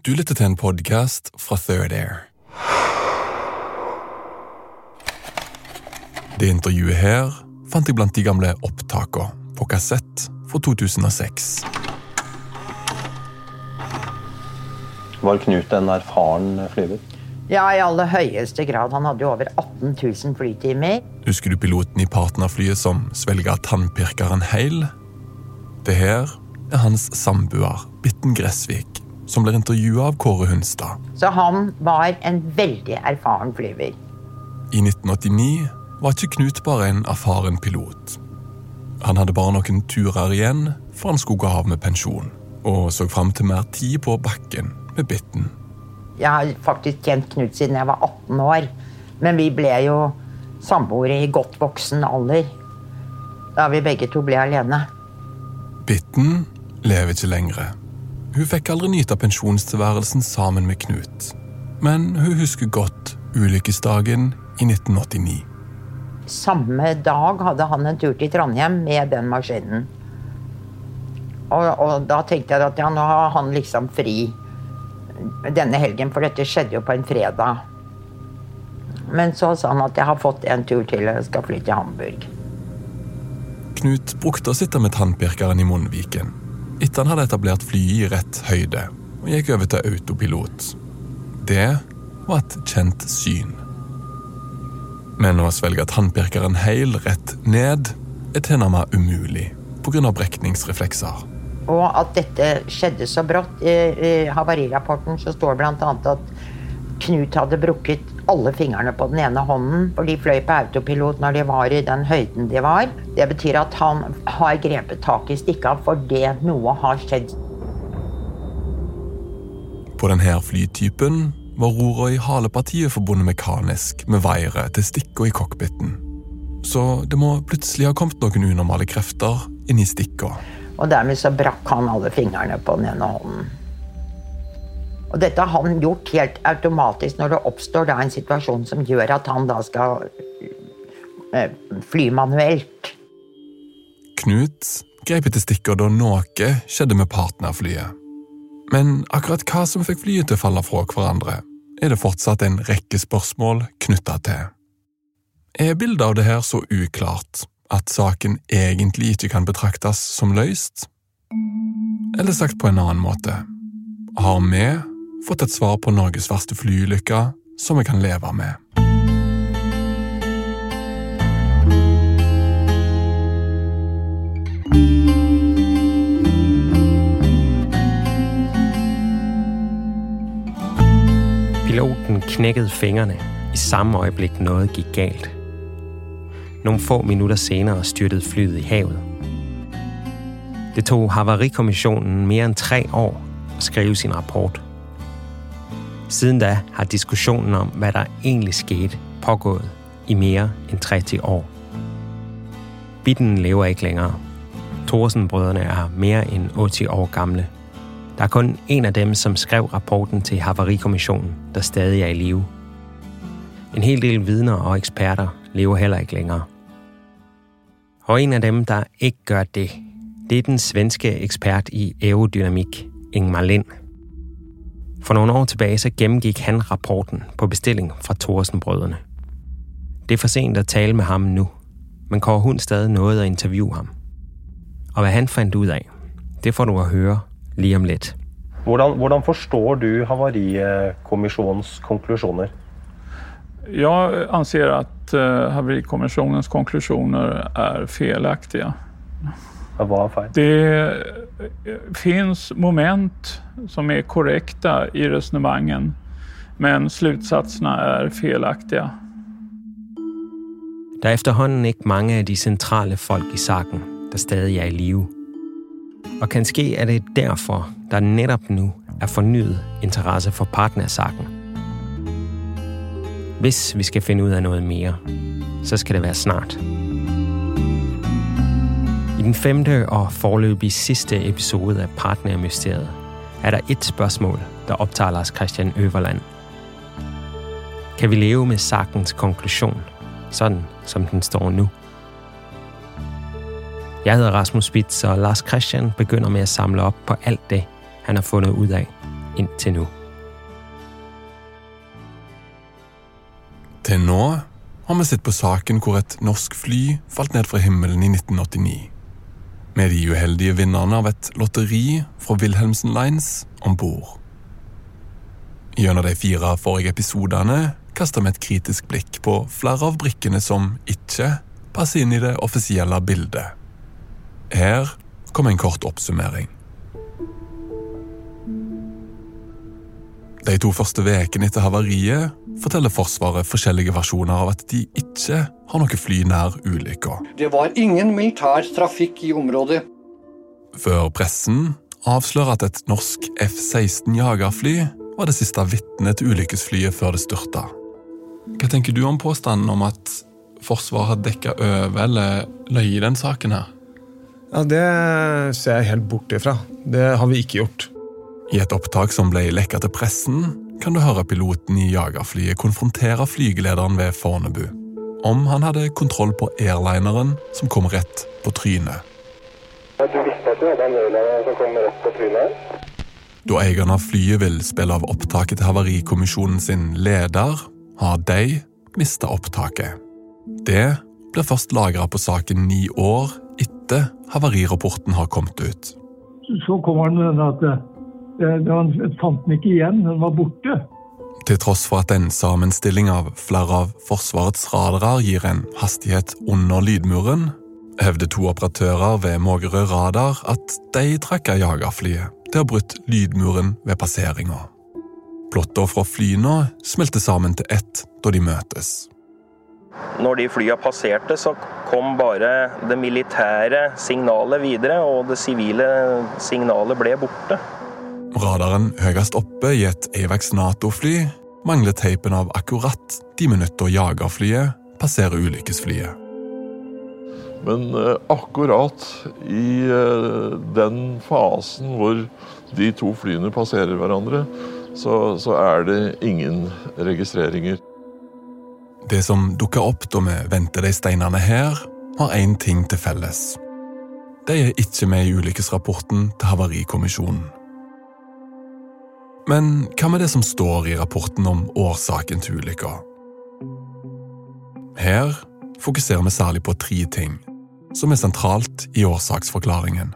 Du lytter til en podcast fra Third Air. Det intervjuet her fant jeg blant de gamle opptakene på kassett fra 2006. Var Knut en erfaren flyver? Ja, i aller høyeste grad. Han hadde jo over 18 000 flytimer. Husker du piloten i partnerflyet som svelga tannpirkeren heil? Det her er hans samboer, Bitten Gressvik, som blir intervjua av Kåre Hunstad. Så han var en veldig erfaren flyver. I 1989 var ikke Knut bare en erfaren pilot. Han hadde bare noen turer igjen før han skulle gå av med pensjon, og så fram til mer tid på bakken med Bitten. Jeg har faktisk kjent Knut siden jeg var 18 år. Men vi ble jo samboere i godt voksen alder. Da vi begge to ble alene. Bitten lever ikke lenger. Hun fikk aldri nyte pensjonstilværelsen sammen med Knut. Men hun husker godt ulykkesdagen i 1989. Samme dag hadde han en tur til Trondheim med den maskinen. Og, og da tenkte jeg at ja, nå har han liksom fri denne helgen, for dette skjedde jo på en fredag. Men så sa han at jeg har fått en tur til jeg skal fly til Hamburg. Knut brukte å sitte med tannpirkeren i munnviken etter han hadde etablert flyet i rett høyde og gikk over til autopilot. Det var et kjent syn. Men å svelge tannpirkeren heil rett ned er tilnærmet umulig pga. brekningsreflekser. Og at dette skjedde så brått. I, havarirapporten så står bl.a. at Knut hadde brukket alle fingrene på den ene hånden, for de fløy på autopilot når de var i den høyden de var. Det betyr at han har grepet tak i stikka fordi noe har skjedd. På denne flytypen var rora i halepartiet forbundet mekanisk med vaiere til stikka i cockpiten. Så det må plutselig ha kommet noen unormale krefter inn i stikka. Og dermed så brakk han alle fingrene på den ene hånden. Og dette har han gjort helt automatisk når det oppstår da en situasjon som gjør at han da skal eh, fly manuelt. Knut grep etter stikker da noe skjedde med partnerflyet. Men akkurat hva som fikk flyet til å falle fra hverandre, er det fortsatt en rekke spørsmål knytta til. Er bildet av det her så uklart at saken egentlig ikke kan betraktes som løst? Eller sagt på en annen måte, har vi fått et svar på Norges verste flyulykke som vi kan leve med? Piloten knækkede fingrene i samme øjeblik noget gik galt. Nogle få minutter senere styrtede flyet i havet. Det tog Havarikommissionen mere end tre år at skrive sin rapport. Siden da har diskussionen om, hva der egentlig skete, pågået i mer end 30 år. Bitten lever ikke længere. Thorsen-brødrene er mer end 80 år gamle. Der er kun en av dem, som skrev rapporten til Havarikommissionen, der stadig er i live. En hel del vidner og eksperter lever heller ikke længere. Og en av dem, der ikke gjør det, det er den svenske ekspert i aerodynamik, Ingmar Lind. For nogle år tilbage så gennemgik han rapporten på bestilling fra Thorsen-brødrene. Det er for sent at tale med ham nu, men Kåre Hund stadig nåede at interviewe ham. Og hvad han fandt ud af, Det får du å høre lige om litt. Hvordan, hvordan forstår du havarikommissionens konklusioner? Jeg anser at uh, konklusioner konklusjoner er feilaktige. Hva er feil? Det fins moment som er korrekte i resonnementet, men slutsatsene er feilaktige. Der er efterhånden ikke mange av de sentrale folk i saken, der stadig er i live. Og kanskje er det derfor, der netop nå er fornyet interesse for partnersaken. Hvis vi skal finne ut av noe mer, så skal det være snart. I den femte og forløbig sidste episode af Partnermysteriet er der et spørgsmål, der optager Lars Christian Øverland. Kan vi leve med sakens konklusion, sådan som den står nu? Jeg hedder Rasmus Spitz, og Lars Christian begynder med at samle op på alt det, han har fundet ud af indtil nu. Til nå har vi sett på saken hvor et norsk fly falt ned fra himmelen i 1989. Med de uheldige vinnerne av et lotteri fra Wilhelmsen Lines om bord. Gjennom de fire forrige episodene kaster vi et kritisk blikk på flere av brikkene som ikke passer inn i det offisielle bildet. Her kommer en kort oppsummering. De to første ukene etter havariet forteller Forsvaret forskjellige versjoner av at de ikke har noe fly nær ulykka. Det var ingen militær trafikk i området. Før pressen avslører at et norsk F-16 jagerfly var det siste vitnet til ulykkesflyet før det styrta. Hva tenker du om påstanden om at Forsvaret har dekka over eller løyet i den saken her? Ja, Det ser jeg helt bort ifra. Det har vi ikke gjort. I et opptak som ble lekka til pressen, kan du høre piloten i jagerflyet konfrontere flygelederen ved Fornebu om han hadde kontroll på airlineren som kom rett på trynet. Du visste at du hadde en airliner som kom rett på trynet? Da eieren av flyet vil spille av opptaket til Havarikommisjonen sin leder, har de mista opptaket. Det blir først lagra på saken ni år etter havarirapporten har kommet ut. Så kommer han med denne at eh, han fant den ikke igjen, den var borte. Til tross for at en sammenstilling av flere av Forsvarets radarer gir en hastighet under lydmuren, hevder to operatører ved Mågerø Radar at de trakka jagerflyet til å ha brutt lydmuren ved passeringa. Plotter fra flyene smelter sammen til ett da de møtes. Når de flya passerte, så kom bare det militære signalet videre, og det sivile signalet ble borte. Radaren høyest oppe i et Avex Nato-fly mangler teipen av akkurat de minutter jagerflyet passerer ulykkesflyet. Men eh, akkurat i eh, den fasen hvor de to flyene passerer hverandre, så, så er det ingen registreringer. Det som dukker opp da vi venter de steinene her, har én ting til felles. De er ikke med i ulykkesrapporten til Havarikommisjonen. Men hva med det som står i rapporten om årsaken til ulykka? Her fokuserer vi særlig på tre ting som er sentralt i årsaksforklaringen.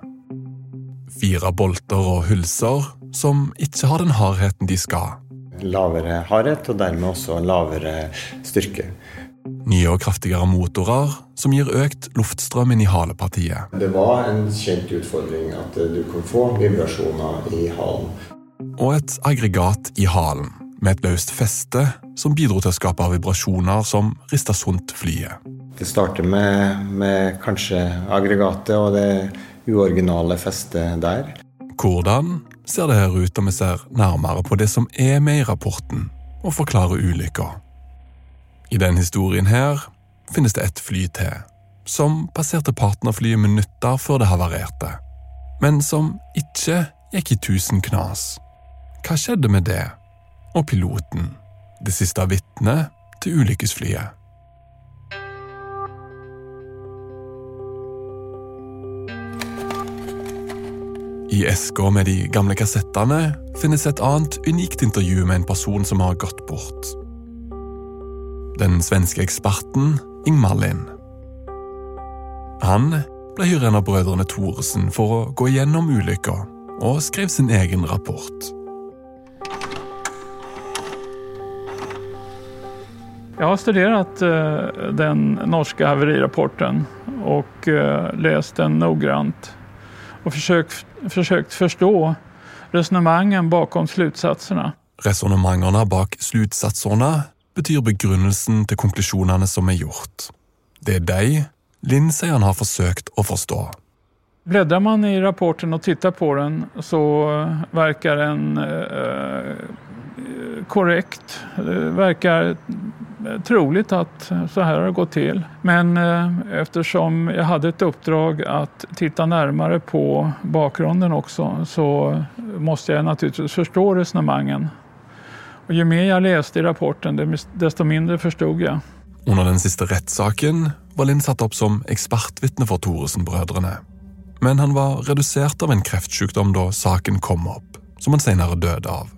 Fire bolter og hylser som ikke har den hardheten de skal. Lavere hardhet og dermed også lavere styrke. Nye og kraftigere motorer som gir økt luftstrøm inn i halepartiet. Det var en kjent utfordring at du kunne få vibrasjoner i halen. Og et aggregat i halen med et løst feste som bidro til å skape vibrasjoner som rista sunt flyet. Det starter med, med kanskje aggregatet og det uoriginale festet der. Hvordan ser det her ut om vi ser nærmere på det som er med i rapporten, og forklarer ulykka? I den historien her finnes det et fly til, som passerte partnerflyet minutter før det havarerte, men som ikke gikk i tusen knas. Hva skjedde med det? Og piloten? Det siste vitnet til ulykkesflyet? I eska med de gamle kassettene finnes et annet unikt intervju med en person som har gått bort. Den svenske eksperten Ingmar Lind. Han ble hyret av brødrene Thoresen for å gå gjennom ulykka, og skrev sin egen rapport. Jag har studerat eh, den norska haverirapporten och lest läst den noggrant och försökt, försökt förstå resonemangen bakom slutsatserna. Resonnementene bak slutsatsene betyr begrunnelsen til konklusjonene som er gjort. Det er de Linn sier han har forsøkt å forstå. Bläddrar man i rapporten och tittar på den så eh, verkar den eh, korrekt. Det verkar troligt att så här har det gått till. Men eh, eftersom jag hade ett uppdrag att titta närmare på bakgrunden också så måste jag naturligtvis förstå resonemangen. Och ju mer jag läste i rapporten desto mindre förstod jag. Under den siste rettssaken var Linn satt opp som ekspertvitne for Thoresen-brødrene. Men han var redusert av en kreftsykdom da saken kom opp, som han senere døde av.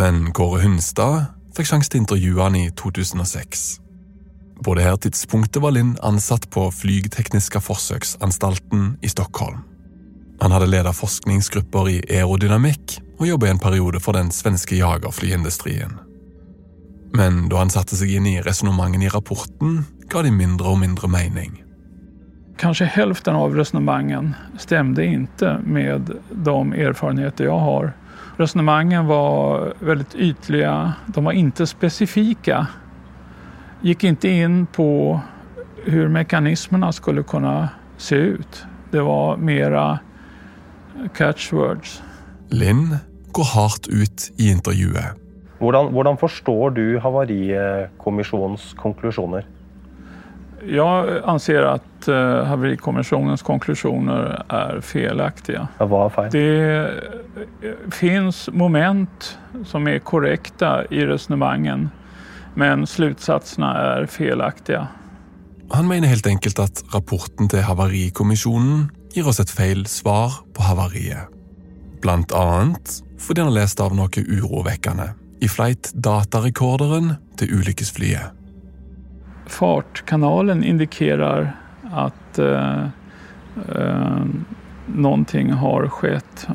Men Kåre Hunstad fikk sjanse til å intervjue han i 2006. På det her tidspunktet var Linn ansatt på Flygtekniska forsøksanstalten i Stockholm. Han hadde ledet forskningsgrupper i aerodynamikk og jobbet i en periode for den svenske jagerflyindustrien. Men da han satte seg inn i resonnementene i rapporten, ga de mindre og mindre mening. Kanskje hälften av resonemangen stemte ikke med de erfarenheter jeg har Resonemangen var veldig ytliga, de var ikke specifika. Gikk ikke inn på hvordan mekanismene skulle kunne se ut. Det var mer catchwords. Linn går hardt ut i intervjuet. Hvordan, hvordan forstår du Havarikommisjonens konklusjoner? Jeg anser at uh, Haverikommisjonens konklusjoner er felaktige. Hva er feil? Det fins moment som er korrekte i resonemangen, men slutsatsene er felaktige. Han mener helt enkelt at rapporten til Havarikommisjonen gir oss et feil svar på havariet. Blant annet fordi han har lest av noe urovekkende i flight-datarekorderen til ulykkesflyet fartkanalen indikerar att eh, eh, någonting har skett.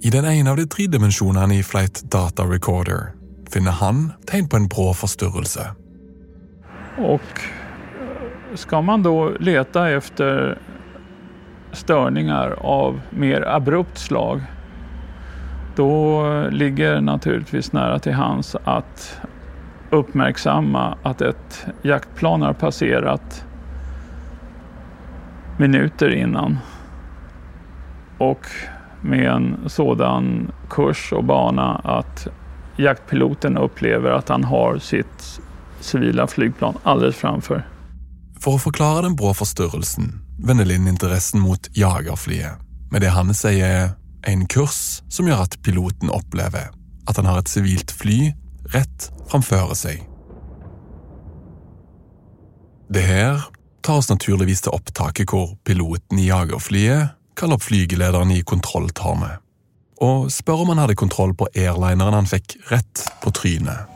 I den ene av de tre dimensjonene i Flight Data Recorder finner han tegn på en brå forstyrrelse. Og skal man da lete etter störningar av mer abrupt slag, da ligger naturligvis nära til hans at uppmärksamma att ett jaktplan har passerat minuter innan. Och med en sådan kurs og bana at jaktpiloten opplever at han har sitt sivila flygplan alldeles framfor. For å forklare den brå forstyrrelsen vender Linn interessen mot jagerflyet, med det han sier er en kurs som gjør at piloten opplever at han har et sivilt fly rett framføre seg. Det her tar oss naturligvis til opptaket hvor piloten i jagerflyet kaller opp flygelederen i kontrolltårnet og spør om han hadde kontroll på airlineren han fikk rett på trynet.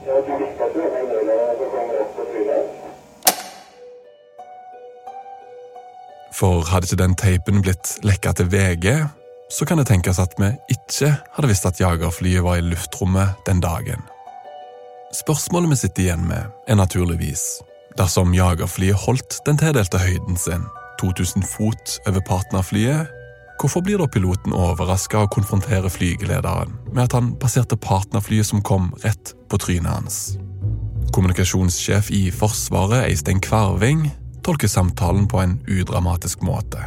For hadde ikke den teipen blitt lekka til VG, så kan det tenkes at vi ikke hadde visst at jagerflyet var i luftrommet den dagen. Spørsmålet vi sitter igjen med, er naturligvis dersom jagerflyet holdt den tildelte høyden sin, 2000 fot over partnerflyet, hvorfor blir da piloten overraska og konfronterer flygelederen med at han passerte partnerflyet som kom rett på trynet hans? Kommunikasjonssjef i Forsvaret, Eistein Kvarving, tolker samtalen på en udramatisk måte,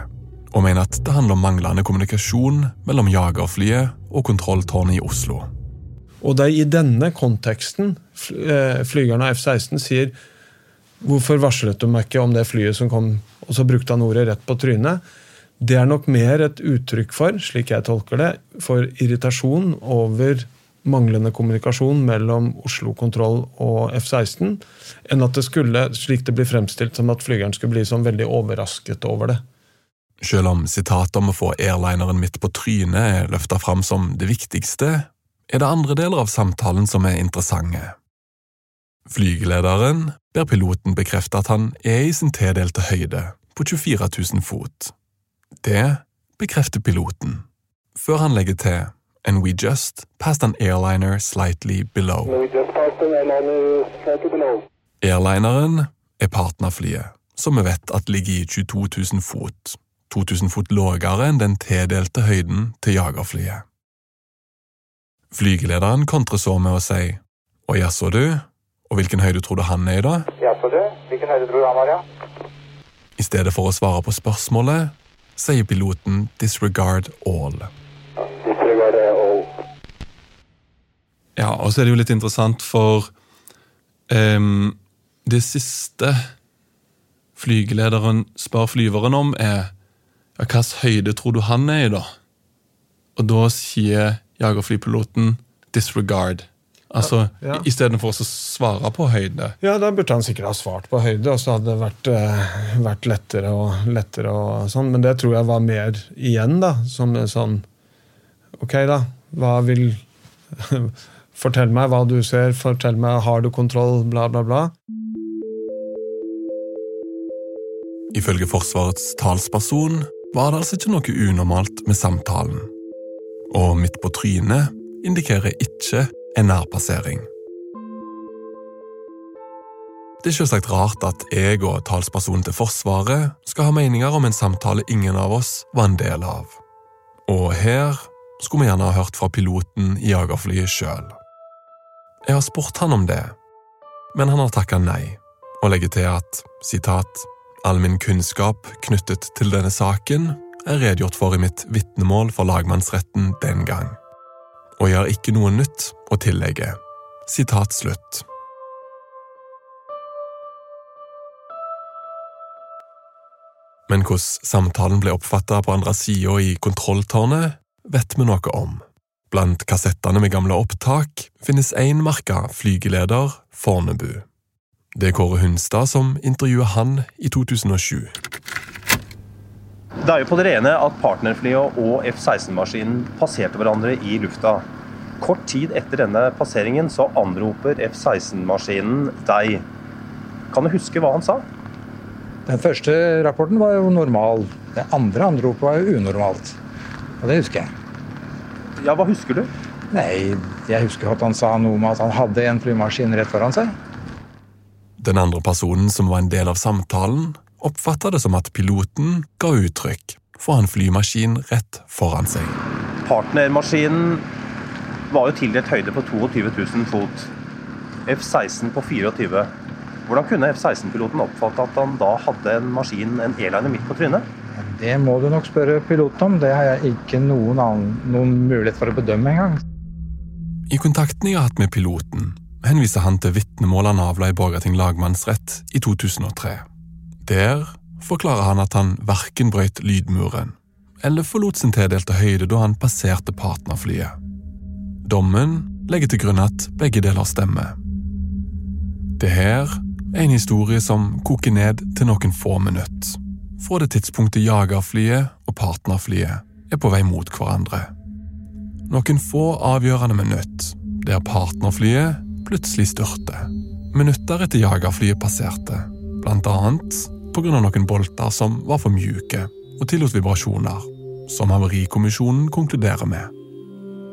og mener at det handler om manglende kommunikasjon mellom jagerflyet og kontrolltårnet i Oslo. Og det er i denne konteksten eh, flygerne av F-16 sier Hvorfor varslet du meg ikke om det flyet som kom Og så brukte han ordet rett på trynet. Det er nok mer et uttrykk for, slik jeg tolker det, for irritasjon over manglende kommunikasjon mellom Oslo kontroll og F-16, enn at det skulle, slik det blir fremstilt, som at flygeren skulle bli sånn veldig overrasket over det. Selv om sitatet om å få airlineren midt på trynet er løfta fram som det viktigste, er det andre deler av samtalen som er interessante. Flygelederen ber piloten bekrefte at han er i sin tildelte høyde, på 24 000 fot. Det bekrefter piloten, før han legger til and we just passed an airliner slightly below. Airlineren er partnerflyet, som vi vet at ligger i 22 000 fot, 2000 fot lavere enn den tildelte høyden til jagerflyet. Flygelederen kontrer så med å si og jaså du, og hvilken høyde tror du han er i da? Jaså du, hvilken høyde tror du han var, ja? I stedet for å svare på spørsmålet, sier piloten disregard all. Disregard all. Ja, og så er det jo litt interessant, for um, det siste flygelederen spør flyveren om, er ja, hvilken høyde tror du han er i, da? Og da sier jagerflypiloten disregard. Altså, Ja. Istedenfor å svare på høyde. Ja, da burde han sikkert ha svart på høyde, og så hadde det vært, eh, vært lettere og lettere og sånn. Men det tror jeg var mer igjen, da. Som sånn Ok, da. Hva vil Fortell meg hva du ser, fortell meg har du kontroll, bla, bla, bla. Ifølge Forsvarets talsperson var det altså ikke noe unormalt med samtalen. Og midt på trynet indikerer ikke en nærpassering. Det er selvsagt rart at jeg og talspersonen til Forsvaret skal ha meninger om en samtale ingen av oss var en del av. Og her skulle vi gjerne ha hørt fra piloten i jagerflyet sjøl. Jeg har spurt han om det, men han har takka nei, og legger til at sitat, all min kunnskap knyttet til denne saken er redegjort for i mitt vitnemål for lagmannsretten den gang, og jeg har ikke noe nytt å tillegge. Sitat slutt. Men hvordan samtalen ble oppfatta på andre sida i kontrolltårnet, vet vi noe om. Blant kassettene med gamle opptak finnes én merka flygeleder Fornebu. Det er Kåre Hunstad som intervjuer han i 2007. Det er jo på det rene at partnerflyet og F-16-maskinen passerte hverandre i lufta. Kort tid etter denne passeringen så anroper F-16-maskinen deg. Kan du huske hva han sa? Den første rapporten var jo normal. Det andre anropet var jo unormalt. Og det husker jeg. Ja, hva husker du? Nei, jeg husker at han sa noe om at han hadde en flymaskin rett foran seg. Den andre personen som var en del av samtalen, oppfatta det som at piloten ga uttrykk for en flymaskin rett foran seg. Partnermaskinen var jo tildelt høyde på 22 000 fot. F-16 på 24. Hvordan kunne F-16-piloten oppfatte at han da hadde en maskin, en airliner, midt på trynet? Det må du nok spørre piloten om. Det har jeg ikke noen, annen, noen mulighet for å bedømme engang. I kontakten jeg har hatt med piloten, henviser han til vitnemål han avla i Borgarting lagmannsrett i 2003. Der forklarer han at han verken brøyt lydmuren eller forlot sin tildelte høyde da han passerte partnerflyet. Dommen legger til grunn at begge deler stemmer. Det her er en historie som koker ned til noen få minutter. Fra det tidspunktet jagerflyet og partnerflyet er på vei mot hverandre. Noen få avgjørende minutter der partnerflyet plutselig styrter. Minutter etter jagerflyet passerte, blant annet av noen bolter som var for mjuke og tillot vibrasjoner, som Havarikommisjonen konkluderer med.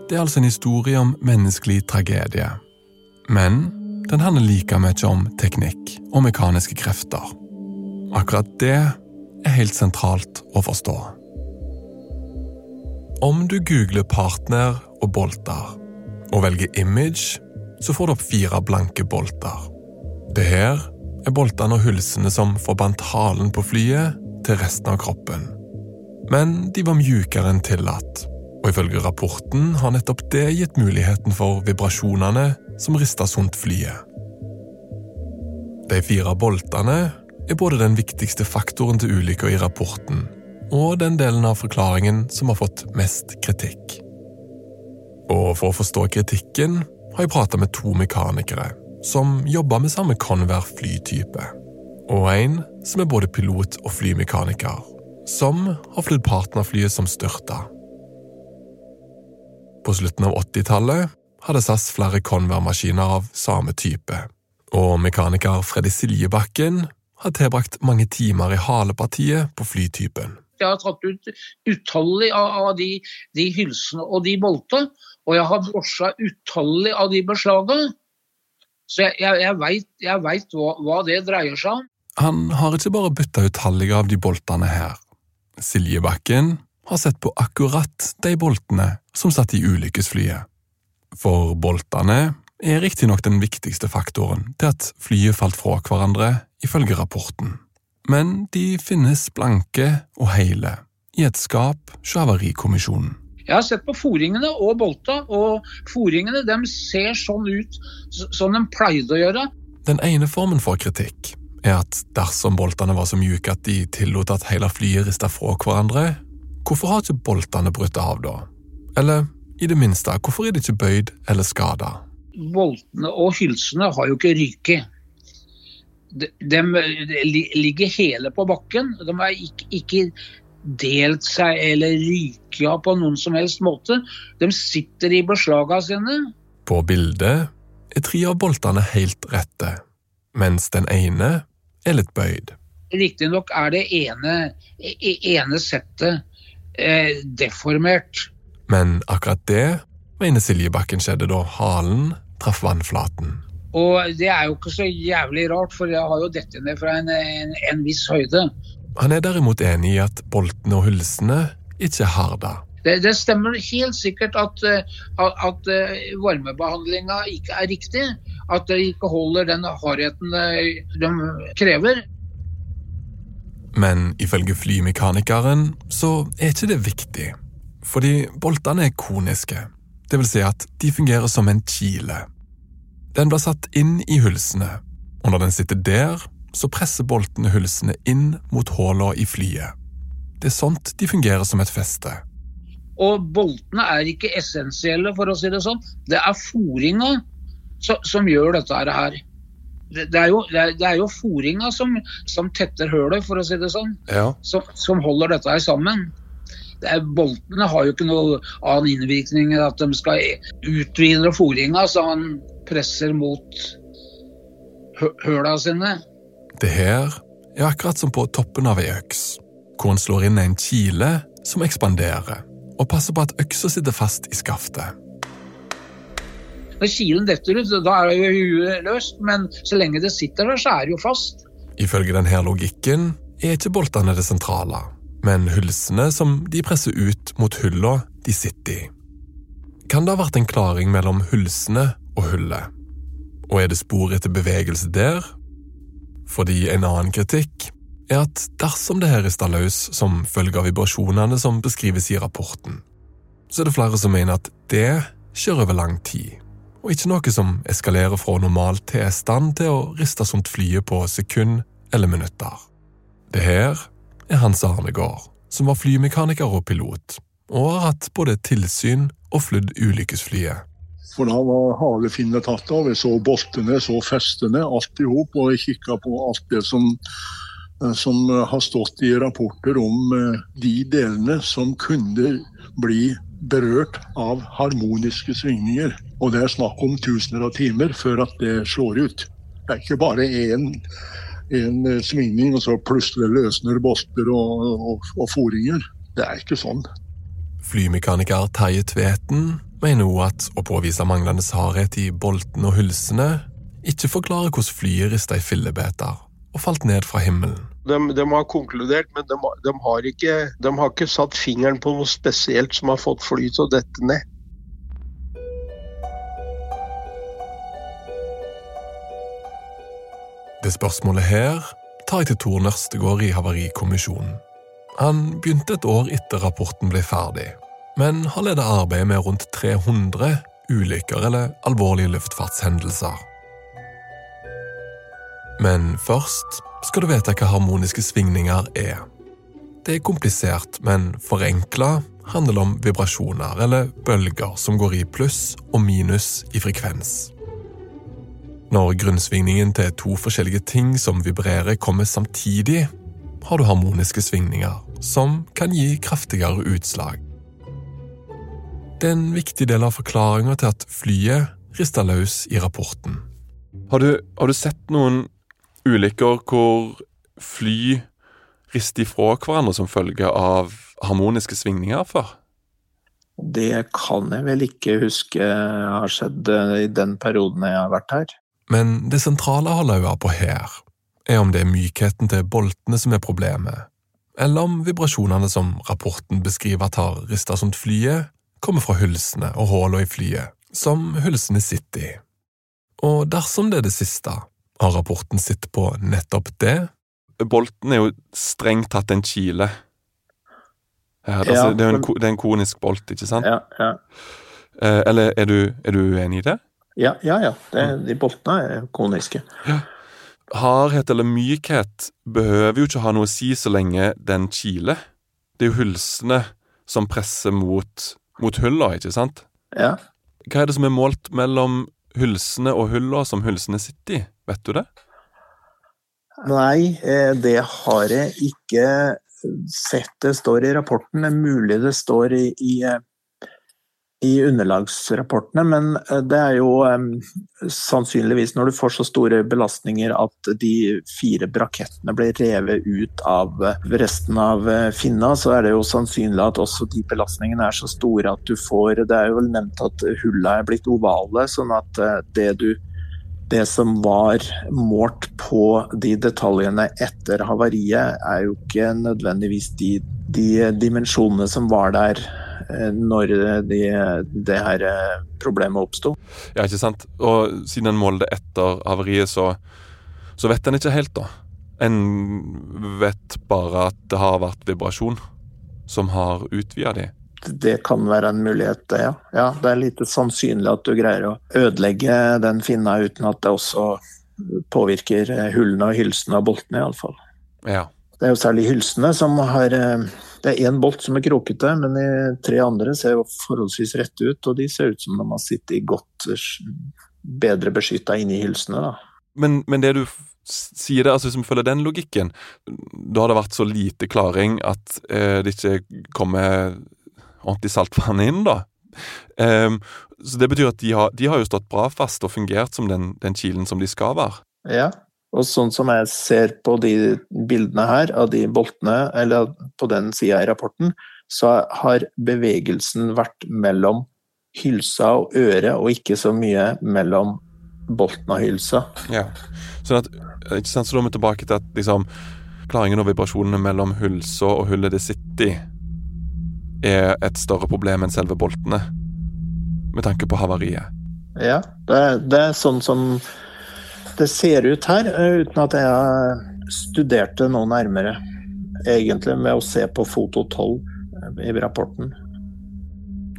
Det er altså en historie om menneskelig tragedie. Men den handler like mye om teknikk og mekaniske krefter. Akkurat det er helt sentralt å forstå. Om du googler partner og bolter, og velger image, så får du opp fire blanke bolter. Det her er boltene og hylsene som forbandt halen på flyet til resten av kroppen. Men de var mjukere enn tillatt, og ifølge rapporten har nettopp det gitt muligheten for vibrasjonene som rista sunt flyet. De fire boltene er både den viktigste faktoren til ulykka i rapporten, og den delen av forklaringen som har fått mest kritikk. Og for å forstå kritikken har jeg prata med to mekanikere som jobber med samme Convair flytype, og en som er både pilot og flymekaniker, som har flydd partnerflyet som styrta. På slutten av 80-tallet hadde SAS flere Convair-maskiner av samme type, og mekaniker Freddy Siljebakken har tilbrakt mange timer i halepartiet på flytypen. Jeg har tatt ut utallig av, de, de hylsene og de boltene, og jeg har brosja utallig av de beslagene. Så jeg, jeg, jeg veit hva, hva, det dreier seg om. Han har ikke bare bytta ut tallige av de boltene her. Siljebakken har sett på akkurat de boltene som satt i ulykkesflyet. For boltene er riktignok den viktigste faktoren til at flyet falt fra hverandre, ifølge rapporten. Men de finnes blanke og hele i et skap hos Havarikommisjonen. Jeg har sett på foringene og bolta, og foringene de ser sånn ut som de pleide å gjøre. Den ene formen for kritikk er at dersom boltene var så mjuke at de tillot at hele flyet rista fra hverandre, hvorfor har ikke boltene brutt av da? Eller i det minste, hvorfor er de ikke bøyd eller skada? Boltene og hylsene har jo ikke ryket. De, de, de, ligger hele på bakken. De er ikke, ikke delt seg eller ryka på noen som helst måte. De sitter i beslagene sine. På bildet er tre av boltene helt rette, mens den ene er litt bøyd. Riktignok er det ene, e, ene settet eh, deformert. Men akkurat det mener Siljebakken skjedde da halen traff vannflaten. Og det er jo ikke så jævlig rart, for jeg har jo dette ned fra en, en, en viss høyde. Han er derimot enig i at boltene og hulsene ikke er det. Det, det, stemmer helt sikkert at, eh, at, at eh, varmebehandlinga ikke er riktig. At det ikke holder den hardheten eh, de krever. Men ifølge flymekanikeren så er ikke det viktig. Fordi boltene er koniske. Det vil si at de fungerer som en kile. Den blir satt inn i hulsene, og når den sitter der, så presser boltene hulsene inn mot hullene i flyet. Det er sånt de fungerer som et feste. Og boltene er ikke essensielle, for å si det sånn. Det er fòringa som gjør dette her. Det, er jo, det er jo fòringa som, som, tetter hølet, for å si det sånn. Ja. Som, som, holder dette her sammen. Er, boltene har jo ikke noen annen innvirkning enn at de skal utvide fòringa så han presser mot høla sine. Det her er akkurat som på toppen av ei øks, hvor en slår inn en kile som ekspanderer, og passer på at øksa sitter fast i skaftet. Når kilen detter ut, da er jo huet løst, men så lenge det sitter der, så er det jo fast. Ifølge denne logikken er ikke boltene det sentrale, men hylsene som de presser ut mot hulla de sitter i. Kan det ha vært en klaring mellom hylsene og hullet? Og er det spor etter bevegelse der? Fordi en annen kritikk er at dersom det her rister løs som følge av vibrasjonene som beskrives i rapporten, så er det flere som mener at det skjer over lang tid, og ikke noe som eskalerer fra normal tilstand til å riste sånt flyet på sekund eller minutter. Det her er Hans Arnegård, som var flymekaniker og pilot, og har hatt både tilsyn og flydd ulykkesflyet. For da var halefinnet tatt av. Jeg så boltene, så festene, alt i hop. Og jeg kikka på alt det som, eh, som har stått i rapporter om eh, de delene som kunne bli berørt av harmoniske svingninger. Og det er snakk om tusener av timer før at det slår ut. Det er ikke bare én en eh, svingning, og så plutselig løsner bolter og, og, og foringer. Det er ikke sånn. Flymekaniker Terje Tveten mener hun at å påvise manglende hardhet i boltene og hylsene ikke forklarer hvordan flyet rista i fillebiter og falt ned fra himmelen. De, de har konkludert, men de, de, har ikke, de, har ikke, satt fingeren på noe spesielt som har fått flyet til å dette ned. Det spørsmålet her tar jeg til Tor Nørstegård i Havarikommisjonen. Han begynte et år etter rapporten ble ferdig, men har ledet arbeidet med rundt 300 ulykker eller alvorlige luftfartshendelser. Men først skal du vite hva harmoniske svingninger er. Det er komplisert, men forenkla handler om vibrasjoner eller bølger som går i pluss og minus i frekvens. Når grunnsvingningen til to forskjellige ting som vibrerer, kommer samtidig, har du harmoniske svingninger, som kan gi kraftigere utslag. Det er en viktig del av forklaringa til at flyet rister løs i rapporten. Har du, har du sett noen ulykker hvor fly rister ifra hverandre som følge av harmoniske svingninger før? Det kan jeg vel ikke huske har skjedd eh, i den perioden jeg har vært her. Men det sentrale har øye på her, er om det er mykheten til boltene som er problemet, eller om vibrasjonene som rapporten beskriver at har rista sånt flyet, kommer fra hylsene og hullene i flyet, som hylsene sitter i. Og dersom det er det siste, har rapporten sett på nettopp det? Bolten er jo strengt tatt en kile. Her, altså, Ja, det, er en, det er en konisk bolt, ikke sant? Ja, ja. Eh, eller er du, er du uenig i det? Ja, ja. ja. Det, de boltene er koniske. Hardhet eller mykhet behøver jo ikke ha noe å si så lenge den kiler. Det er jo hylsene som presser mot, mot hulla, ikke sant? Ja. Hva er det som er målt mellom hulsene og hulla som hulsene sitter i? Vet du det? Nei, eh, det har jeg ikke sett det står i rapporten. Det er mulig det står i, i, eh, i underlagsrapportene, men eh, det er jo sannsynligvis når du får så store belastninger at de fire brakettene blir revet ut av eh, resten av eh, finna, så er det jo sannsynlig at også de belastningene er så store at du får Det er jo vel nevnt at hullene er blitt ovale, sånn at det du det som var målt på de detaljene etter havariet, er jo ikke nødvendigvis de, de dimensjonene som var der eh, når de, det her eh, problemet oppsto. Ja, ikke sant? Og siden en målte etter havariet, så, så vet en ikke helt, da. En vet bare at det har vært vibrasjon som har utvida de. Det kan være en mulighet, det, ja. ja. Det er lite sannsynlig at du greier å ødelegge den finna uten at det også påvirker eh, hullene og hylsene og boltene, iallfall. Ja. Det er jo særlig hylsene som har Det er én bolt som er krokete, men de tre andre ser forholdsvis rette ut, og de ser ut som de har sittet godt eh, bedre beskytta inni hylsene. da. Men, men det du sier der, altså hvis vi følger den logikken, da har det vært så lite klaring at eh, det ikke kommer ordentlig saltvann inn, da. Um, så det betyr at de har, de har jo stått bra fast og fungert som den, den kilen som de skal være. Ja, og sånn som jeg ser på de bildene her, av de boltene, eller på den sida i rapporten, så har bevegelsen vært mellom hylsa og øret, og ikke så mye mellom bolten og hylsa. Ja. Sånn at, ikke sant, så da er vi tilbake til at liksom, klaringen og vibrasjonene mellom hylsa og hullet det sitter i, er et større problem enn selve boltene, med tanke på havariet. Ja, det det er sånn som det ser ut her, eh, uten at jeg har studert det noe nærmere, egentlig, med å se på foto 12 i rapporten.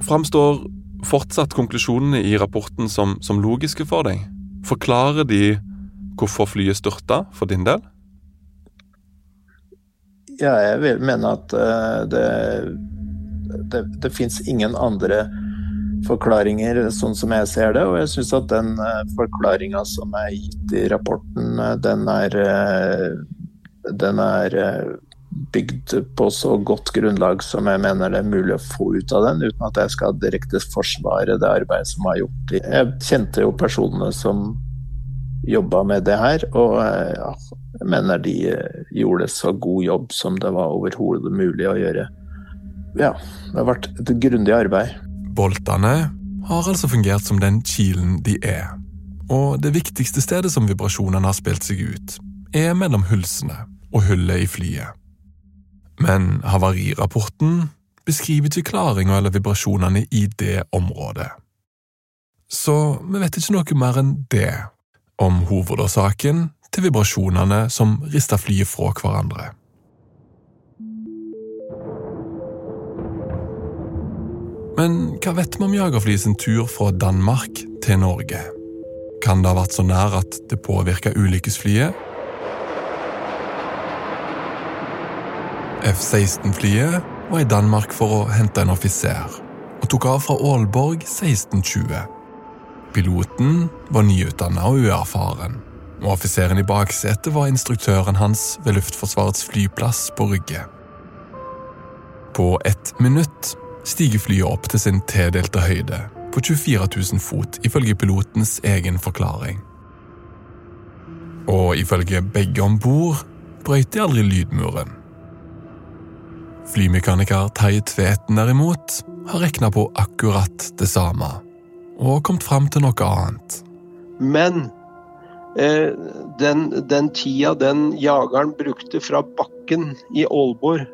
Framstår fortsatt konklusjonene i rapporten som, som logiske for deg? Forklarer de hvorfor flyet styrta, for din del? Ja, jeg vil mene at eh, det, det, det fins ingen andre forklaringer, sånn som jeg ser det. Og jeg syns at den uh, forklaringa som er gitt i rapporten, eh, den er, eh, den er eh, bygd på så godt grunnlag som jeg mener det er mulig å få ut av den, uten at jeg skal direkte forsvare det arbeidet som er gjort. Jeg kjente jo personene som jobba med det her, og eh, jeg mener de eh, gjorde så god jobb som det var overhodet mulig å gjøre. Ja, det har vært et grundig arbeid. Boltene har altså fungert som den kilen de er. Og det viktigste stedet som vibrasjonene har spilt seg ut, er mellom hulsene og hullet i flyet. Men havarirapporten beskriver ikke klaringa eller vibrasjonene i det området. Så vi vet ikke noe mer enn det om hovedårsaken til vibrasjonene som rista flyet fra hverandre. Men hva vet vi om jagerfly sin tur fra Danmark til Norge? Kan det ha vært så nær at det påvirka ulykkesflyet? F-16-flyet var i Danmark for å hente en offiser, og tok av fra Aalborg 1620. Piloten var nyutdanna og uerfaren, og offiseren i baksetet var instruktøren hans ved Luftforsvarets flyplass på Rygge. På ett minutt stiger flyet opp til sin tildelte høyde på 24 000 fot, ifølge pilotens egen forklaring. Og ifølge begge om bord brøyt de aldri lydmuren. Flymekaniker Terje Tveten derimot har regna på akkurat det samme, og kommet fram til noe annet. Men eh, den, den tida den jageren brukte fra bakken i Aalborg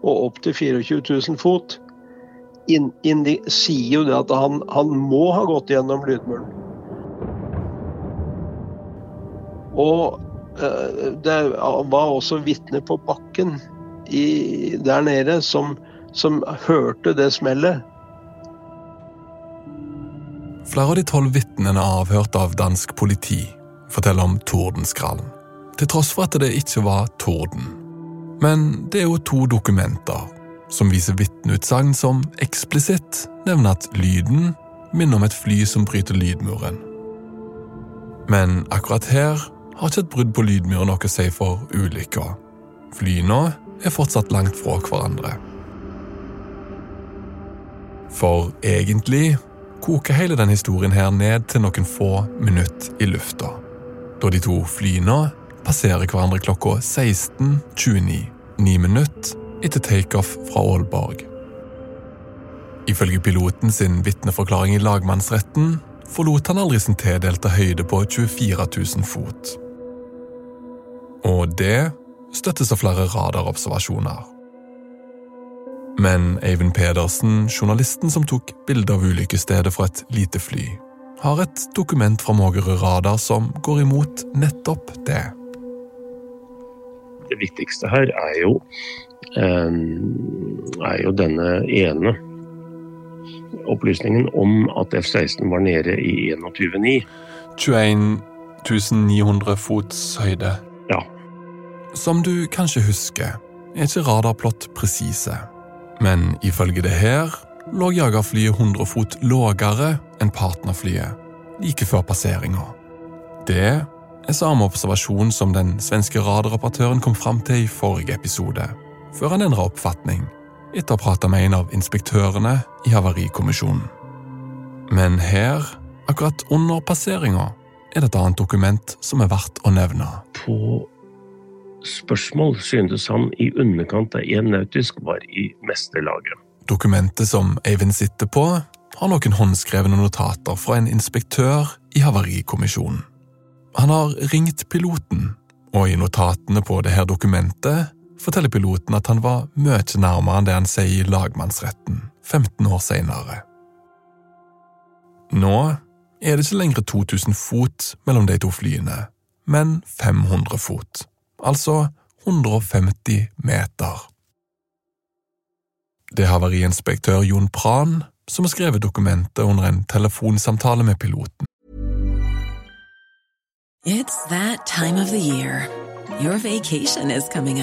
og opp til 24 000 fot, inn, inn, sier jo det at han, han må ha gått gjennom lydmuren. Og eh, det var også vitner på bakken i, der nede som, som hørte det smellet. Flere av de tolv vitnene avhørt av dansk politi forteller om tordenskrallen, til tross for at det ikke var torden. Men det er jo to dokumenter som viser vitneutsagn som eksplisitt nevner at lyden minner om et fly som bryter lydmuren. Men akkurat her har ikke et brudd på lydmuren noe å si for ulykka. Flyene er fortsatt langt fra hverandre. For egentlig koker hele denne historien her ned til noen få minutter i lufta, da de to flyene passerer hverandre klokka 16.29, ni minutter etter takeoff fra Aalborg. Ifølge piloten sin vitneforklaring i lagmannsretten forlot han aldri sin tildelte høyde på 24 000 fot. Og det støttes av flere radarobservasjoner. Men Eivind Pedersen, journalisten som tok bilde av ulykkesstedet fra et lite fly, har et dokument fra Mågerø Radar som går imot nettopp det. Det viktigste her er jo, er jo denne ene opplysningen om at F-16 var nede i 21,9. 21 900 fots høyde. Ja, som du kanskje husker, er ikke radarplott presise. Men ifølge det her lå jagerflyet 100 fot lavere enn partnerflyet like før passeringa. Det er samme observasjon som den svenske radaroperatøren kom fram til i forrige episode, før han endra oppfatning etter å ha prata med en av inspektørene i Havarikommisjonen. Men her, akkurat under passeringa, er det et annet dokument som er verdt å nevne. På spørsmål syntes han i underkant av én nautisk var i mesterlaget. Dokumentet som Eivind sitter på, har noen håndskrevne notater fra en inspektør i Havarikommisjonen. Han har ringt piloten, og i notatene på dette dokumentet forteller piloten at han var mye nærmere enn det han sier i lagmannsretten 15 år senere. Nå er det ikke lenger 2000 fot mellom de to flyene, men 500 fot altså 150 meter. Det er havariinspektør Jon Pran som har skrevet dokumentet under en telefonsamtale med piloten. It's that time of the year. Your vacation is coming.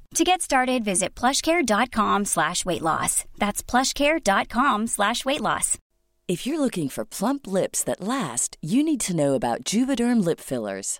To get started, visit plushcare.com slash weight loss. That's plushcare.com slash weight loss. If you're looking for plump lips that last, you need to know about Juvederm lip fillers.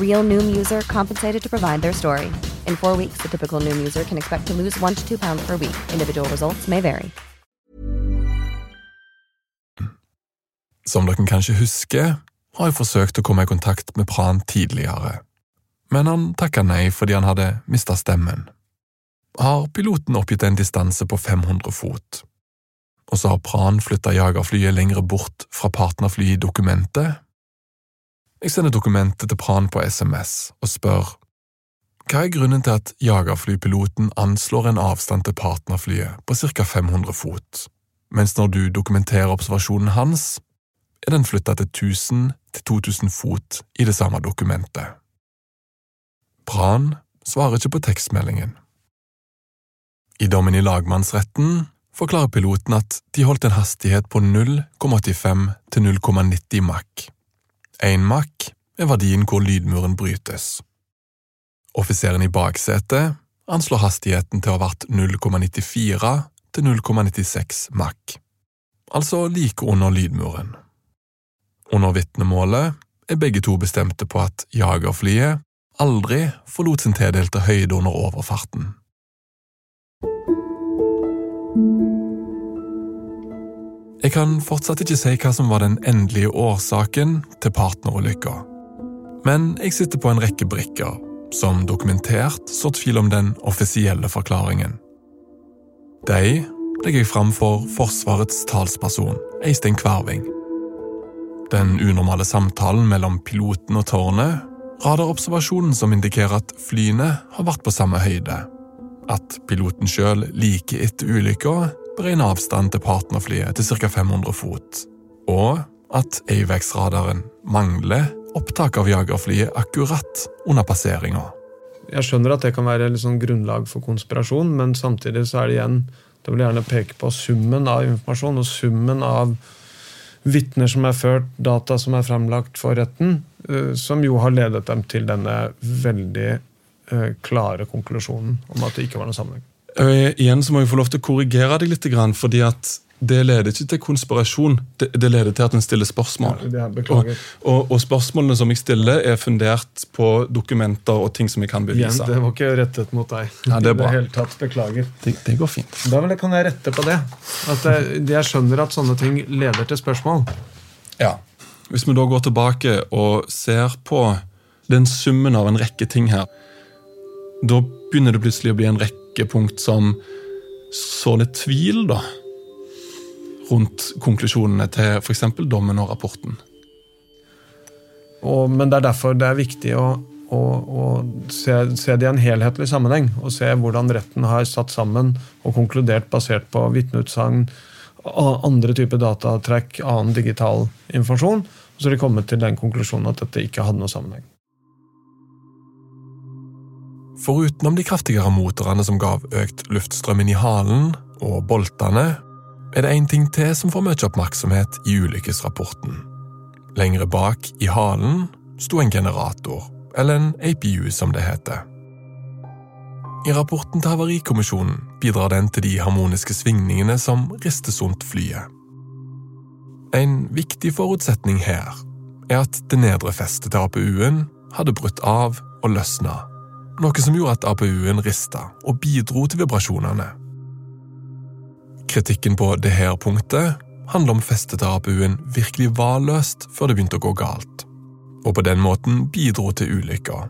Real Noom user compensated to provide their story. In four weeks, the typical Noom user can expect to lose one to two pounds per week. Individual results may vary. Som dere kanskje husker, har jeg forsøkt å komme i kontakt med Pran tidligere, men han takka nei fordi han hadde mista stemmen. Har piloten oppgitt en distanse på 500 fot, og så har Pran flytta jagerflyet lengre bort fra partnerflyet i dokumentet. Jeg sender dokumentet til Pran på SMS og spør hva er grunnen til at jagerflypiloten anslår en avstand til partnerflyet på ca. 500 fot, mens når du dokumenterer observasjonen hans, er den flytta til 1000 til 2000 fot i det samme dokumentet. Pran svarer ikke på tekstmeldingen. I dommen i lagmannsretten forklarer piloten at de holdt en hastighet på 0,85 til 0,90 Mach. Én Mach er verdien hvor lydmuren brytes. Offiseren i baksetet anslår hastigheten til å ha vært 0,94 til 0,96 Mach, altså like under lydmuren. Under vitnemålet er begge to bestemte på at jagerflyet aldri forlot sin tildelte høyde under overfarten. Jeg kan fortsatt ikke si hva som var den endelige årsaken til partnerulykka, men jeg sitter på en rekke brikker som dokumentert sår tvil om den offisielle forklaringen. De legger jeg fram for Forsvarets talsperson, Eistein Kverving. Den unormale samtalen mellom piloten og tårnet rader observasjonen som indikerer at flyene har vært på samme høyde, at piloten sjøl like etter ulykka beregner avstand til partnerflyet til ca. 500 fot, og at AVEX-radaren mangler opptak av jagerflyet akkurat under passeringa. Jeg skjønner at det kan være liksom grunnlag for konspirasjon, men samtidig så er det igjen Da vil gjerne peke på summen av informasjon og summen av vitner som er ført, data som er fremlagt for retten, eh, som jo har ledet dem til denne veldig eh, klare konklusjonen om at det ikke var noe sammenheng. Uh, igjen så må jeg få lov til å korrigere deg litt, fordi at det leder ikke til konspirasjon, det, det leder til at en stiller spørsmål. Ja, og, og, og, spørsmålene som jeg stiller, er fundert på dokumenter og ting som jeg kan bevise. Igjen, det var ikke rettet mot deg. Ja, det er bra. Det tatt. Det, det går fint. Da kan jeg rette på det. At jeg, jeg skjønner at sånne ting leder til spørsmål. Ja. Hvis vi da går tilbake og ser på den summen av en rekke ting her, da begynner det plutselig å bli en rekke punkt som sår litt tvil da, rundt konklusjonene til f.eks. dommen og rapporten. Og, men det er derfor det er viktig å, å, å se, se, det i en helhetlig sammenheng. Og se hvordan retten har satt sammen og konkludert basert på vitneutsagn, andre typer datatrekk, annen digital informasjon. Og så har de kommet til den konklusjonen at dette ikke hadde noe sammenheng. For utenom de kraftigere motorene som gav økt luftstrøm inn i halen, og boltene, er det én ting til som får mye oppmerksomhet i ulykkesrapporten. Lengre bak i halen sto en generator, eller en APU som det heter. I rapporten til Havarikommisjonen bidrar den til de harmoniske svingningene som rister sunt flyet. En viktig forutsetning her er at det nedre festet til APU-en hadde brutt av og løsna noe som gjorde at APU-en rista og bidro til vibrasjonene. Kritikken på dette punktet handler om festet til APU-en virkelig var løst før det begynte å gå galt, og på den måten bidro til ulykka.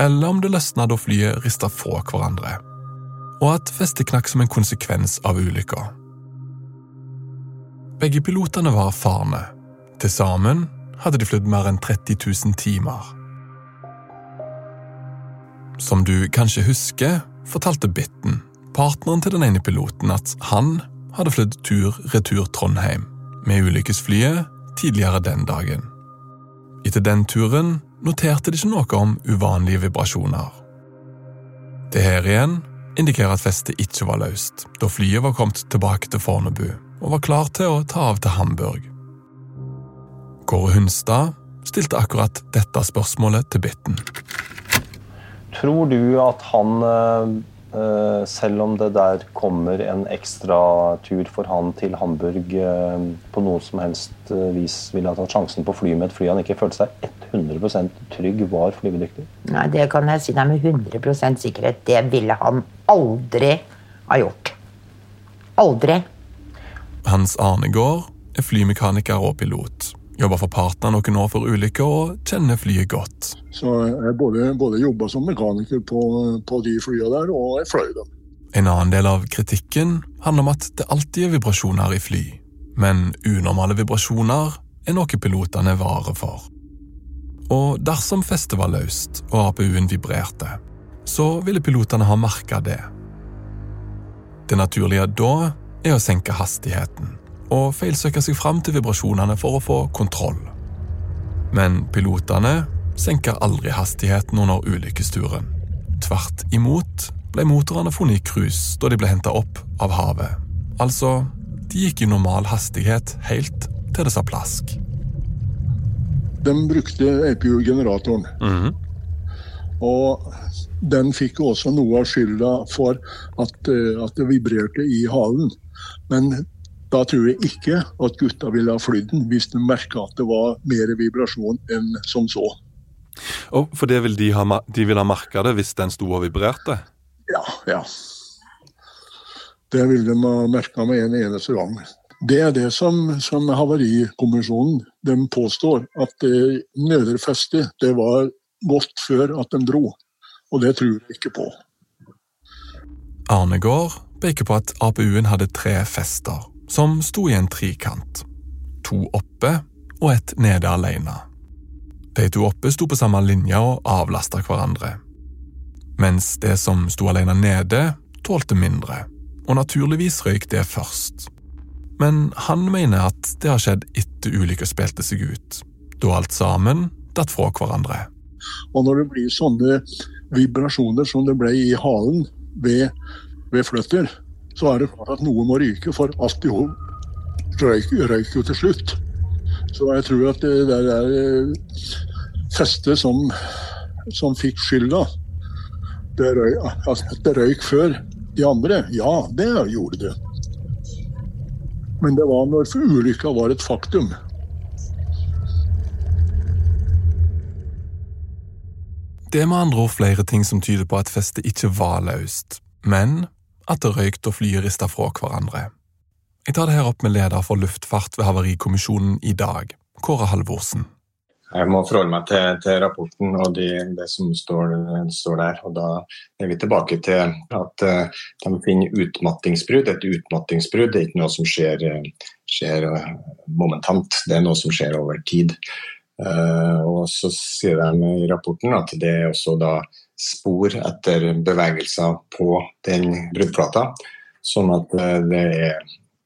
Eller om det løsna da flyet rista fra hverandre. og at festet knakk som en konsekvens av ulykka. Begge pilotene var erfarne. Til sammen hadde de flydd mer enn 30 000 timer. Som du kanskje husker, fortalte Bitten, partneren til den ene piloten, at han hadde flydd tur-retur Trondheim med ulykkesflyet tidligere den dagen. Etter den turen noterte de ikke noe om uvanlige vibrasjoner. Det her igjen indikerer at festet ikke var løst, da flyet var kommet tilbake til Fornebu og var klar til å ta av til Hamburg. Kåre Hunstad stilte akkurat dette spørsmålet til Bitten. Tror du at han, eh, selv om det der kommer en ekstra tur for han til Hamburg, eh, på noe som helst eh, vis ville ha tatt sjansen på å fly med et fly han ikke følte seg 100 trygg var flyvedyktig? Nei, det kan jeg si deg med 100% sikkerhet. Det ville han aldri ha gjort. Aldri. Hans Arnegård er flymekaniker og pilot. Jobba for partner noen år før ulykka og kjenner flyet godt. Så jeg både, både jobba som mekaniker på, på de flyene der, og jeg fløy dem. En annen del av kritikken handler om at det alltid er vibrasjoner i fly. Men unormale vibrasjoner er noe pilotene er vare for. Og dersom festet var løst og APU-en vibrerte, så ville pilotene ha merka det. Det naturlige da er å senke hastigheten og feilsøke seg fram til vibrasjonene for å få kontroll. Men pilotene senker aldri hastigheten under ulykkesturen. Tvert imot ble motorene funnet i cruise da de ble henta opp av havet. Altså, de gikk i normal hastighet helt til det sa plask. De brukte APU-generatoren. Og den fikk også noe av skylda for at, eh, at det vibrerte i halen. Men da tror jeg ikke at gutta ville ha flydd den hvis de merka at det var mer vibrasjon enn som så. Og For det vil de, ha, de vil ha merka det hvis den sto og vibrerte? Ja, ja. Det ville de ha merka med en eneste gang. Det er det som, som Havarikommisjonen de påstår, at det nøderfestet det var godt før at de dro. Og det tror jeg ikke på. Arnegård peker på at APU-en hadde tre fester, som sto i en trikant. To oppe og ett nede alene. De to oppe sto på samme linje og avlasta hverandre. Mens det som sto alene nede, tålte mindre, og naturligvis røyk det først. Men han mener at det har skjedd etter ulykka spilte seg ut, da alt sammen datt fra hverandre. Og når det blir sånne vibrasjoner som det ble i halen ved, ved flytter, så er det klart at noe må ryke, for alt i hop røyk, røyk jo til slutt. Så jeg tror at det der er eh, festet som, som fikk skylda, det røyk, at det røyk før de andre. Ja, det gjorde det. Men det var når ulykka var et faktum. Det er med andre ord flere ting som tyder på at festet ikke var løst, men det røykt og flyet rista fra hverandre. Jeg tar det her opp med leder for luftfart ved Havarikommisjonen i dag, Kåre Halvorsen. Jeg må forholde meg til, til rapporten og de, det som står, står der. og Da er vi tilbake til at uh, de finner utmattingsbrudd. Et utmattingsbrudd er ikke noe som skjer, eh, skjer uh, momentant, det er noe som skjer over tid. Uh, og så sier de i rapporten at det er også da spor etter bevegelser på den bruddplata. Sånn at det er,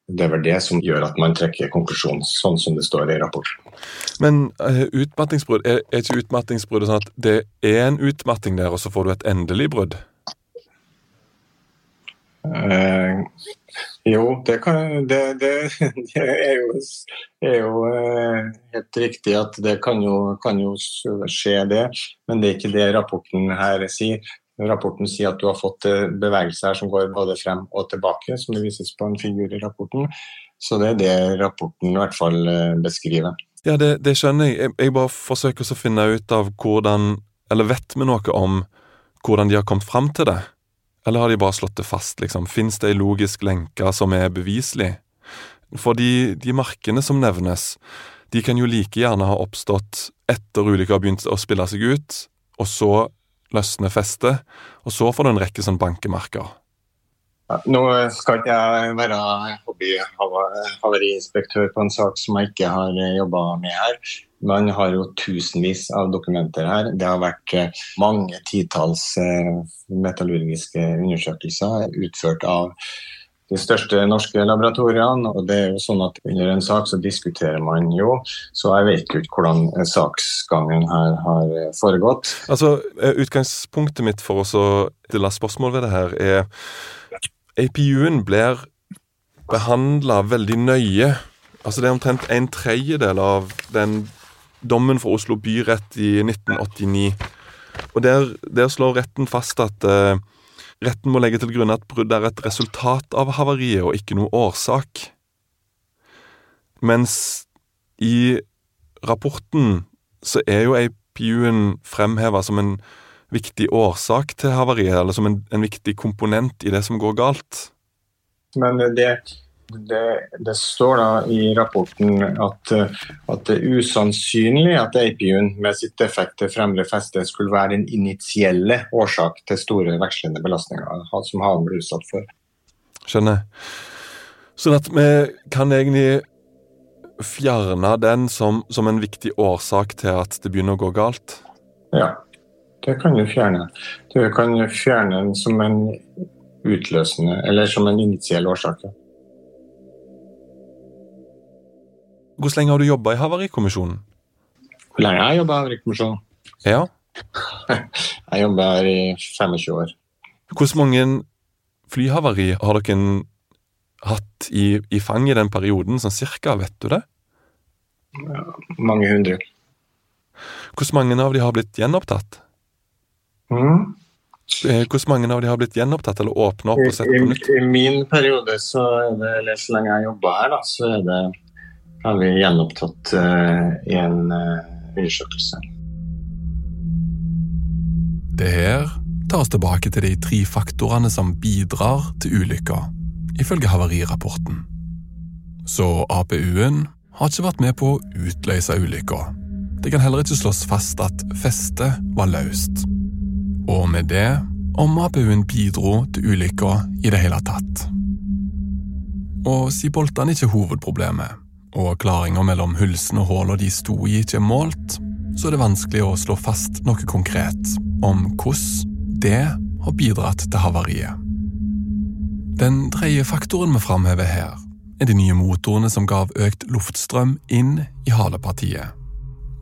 det er vel det som gjør at man trekker konklusjonen, sånn som det står i rapporten. Men uh, utmattingsbrudd, er, er ikke utmattingsbruddet sånn at det er en utmatting der, og så får du et endelig brudd? Uh, jo, det, kan, det, det, det er jo, er jo uh, helt riktig at det kan jo, kan jo, skje, det. Men det er ikke det rapporten her sier. Rapporten sier at du har fått bevegelser her som går både frem og tilbake, som det vises på en figur i rapporten. Så det er det rapporten i hvert fall beskriver. Ja, det, det skjønner jeg. Jeg bare forsøker å finne ut av hvordan Eller vet vi noe om hvordan de har kommet frem til det? Eller har de bare slått det fast, liksom? Fins det ei logisk lenke som er beviselig? For de, de markene som nevnes, de kan jo like gjerne ha oppstått etter ulykka har begynt å spille seg ut, og så løsner festet, og så får du en rekke sånn bankemerker. Nå skal ikke jeg være hobbyhavariinspektør på en sak som jeg ikke har jobba med her. Man har jo tusenvis av dokumenter her. Det har vært eh, mange titalls eh, metallurgiske undersøkelser utført av de største norske laboratoriene. og det er jo sånn at Under en sak så diskuterer man jo, så jeg vet jo ikke hvordan saksgangen her har foregått. Altså, Utgangspunktet mitt for å stille spørsmål ved det her er APU-en blir behandla veldig nøye. Altså Det er omtrent en tredjedel av den dommen for Oslo byrett i 1989. Og Der, der slår retten fast at eh, retten må legge til grunn at brudd er et resultat av havariet og ikke noe årsak. Mens i rapporten så er jo APU-en fremheva som en viktig årsak til havariet, eller som en, en viktig komponent i det som går galt. Men det, det, det står da i rapporten at, at, det er usannsynlig at APU-en med sitt defekte fremre feste skulle være den initielle årsak til store vekslende belastninger som halen ble utsatt for. Skjønner. Sånn at vi kan egentlig fjerne den som, som en viktig årsak til at det begynner å gå galt? Ja. Det kan du fjerne. Du kan fjerne den som en utløsende, eller som en initiell årsak. Hvor lenge har du jobba i Havarikommisjonen? Hvor lenge har jeg jobba i Havarikommisjonen? Ja. jeg jobber her i 25 år. Hvor mange flyhavari har dere hatt i, i fang i den perioden, sånn cirka, vet du det? Ja, mange hundre. Hvor mange av de har blitt gjenopptatt? Mm. Eh, hvor mange av de har blitt gjenopptatt eller åpna opp og sett på nytt? I, I, min periode, så er det, eller så lenge jeg jobba her, da, så er det, har vi gjenopptatt i en uh, undersøkelse. Det her tar oss tilbake til de tre faktorene som bidrar til ulykka, ifølge havarirapporten. Så APU-en har ikke vært med på å utløse ulykka. Det kan heller ikke slås fast at festet var løst. Og med det om APU-en bidro til ulykka i det hele tatt. Og siden boltene ikke hovedproblemet, og klaringa mellom hulsene og hullene de sto i ikke er målt, så er det vanskelig å slå fast noe konkret om hvordan det har bidratt til havariet. Den tredje faktoren vi framhever her, er de nye motorene som gav økt luftstrøm inn i halepartiet.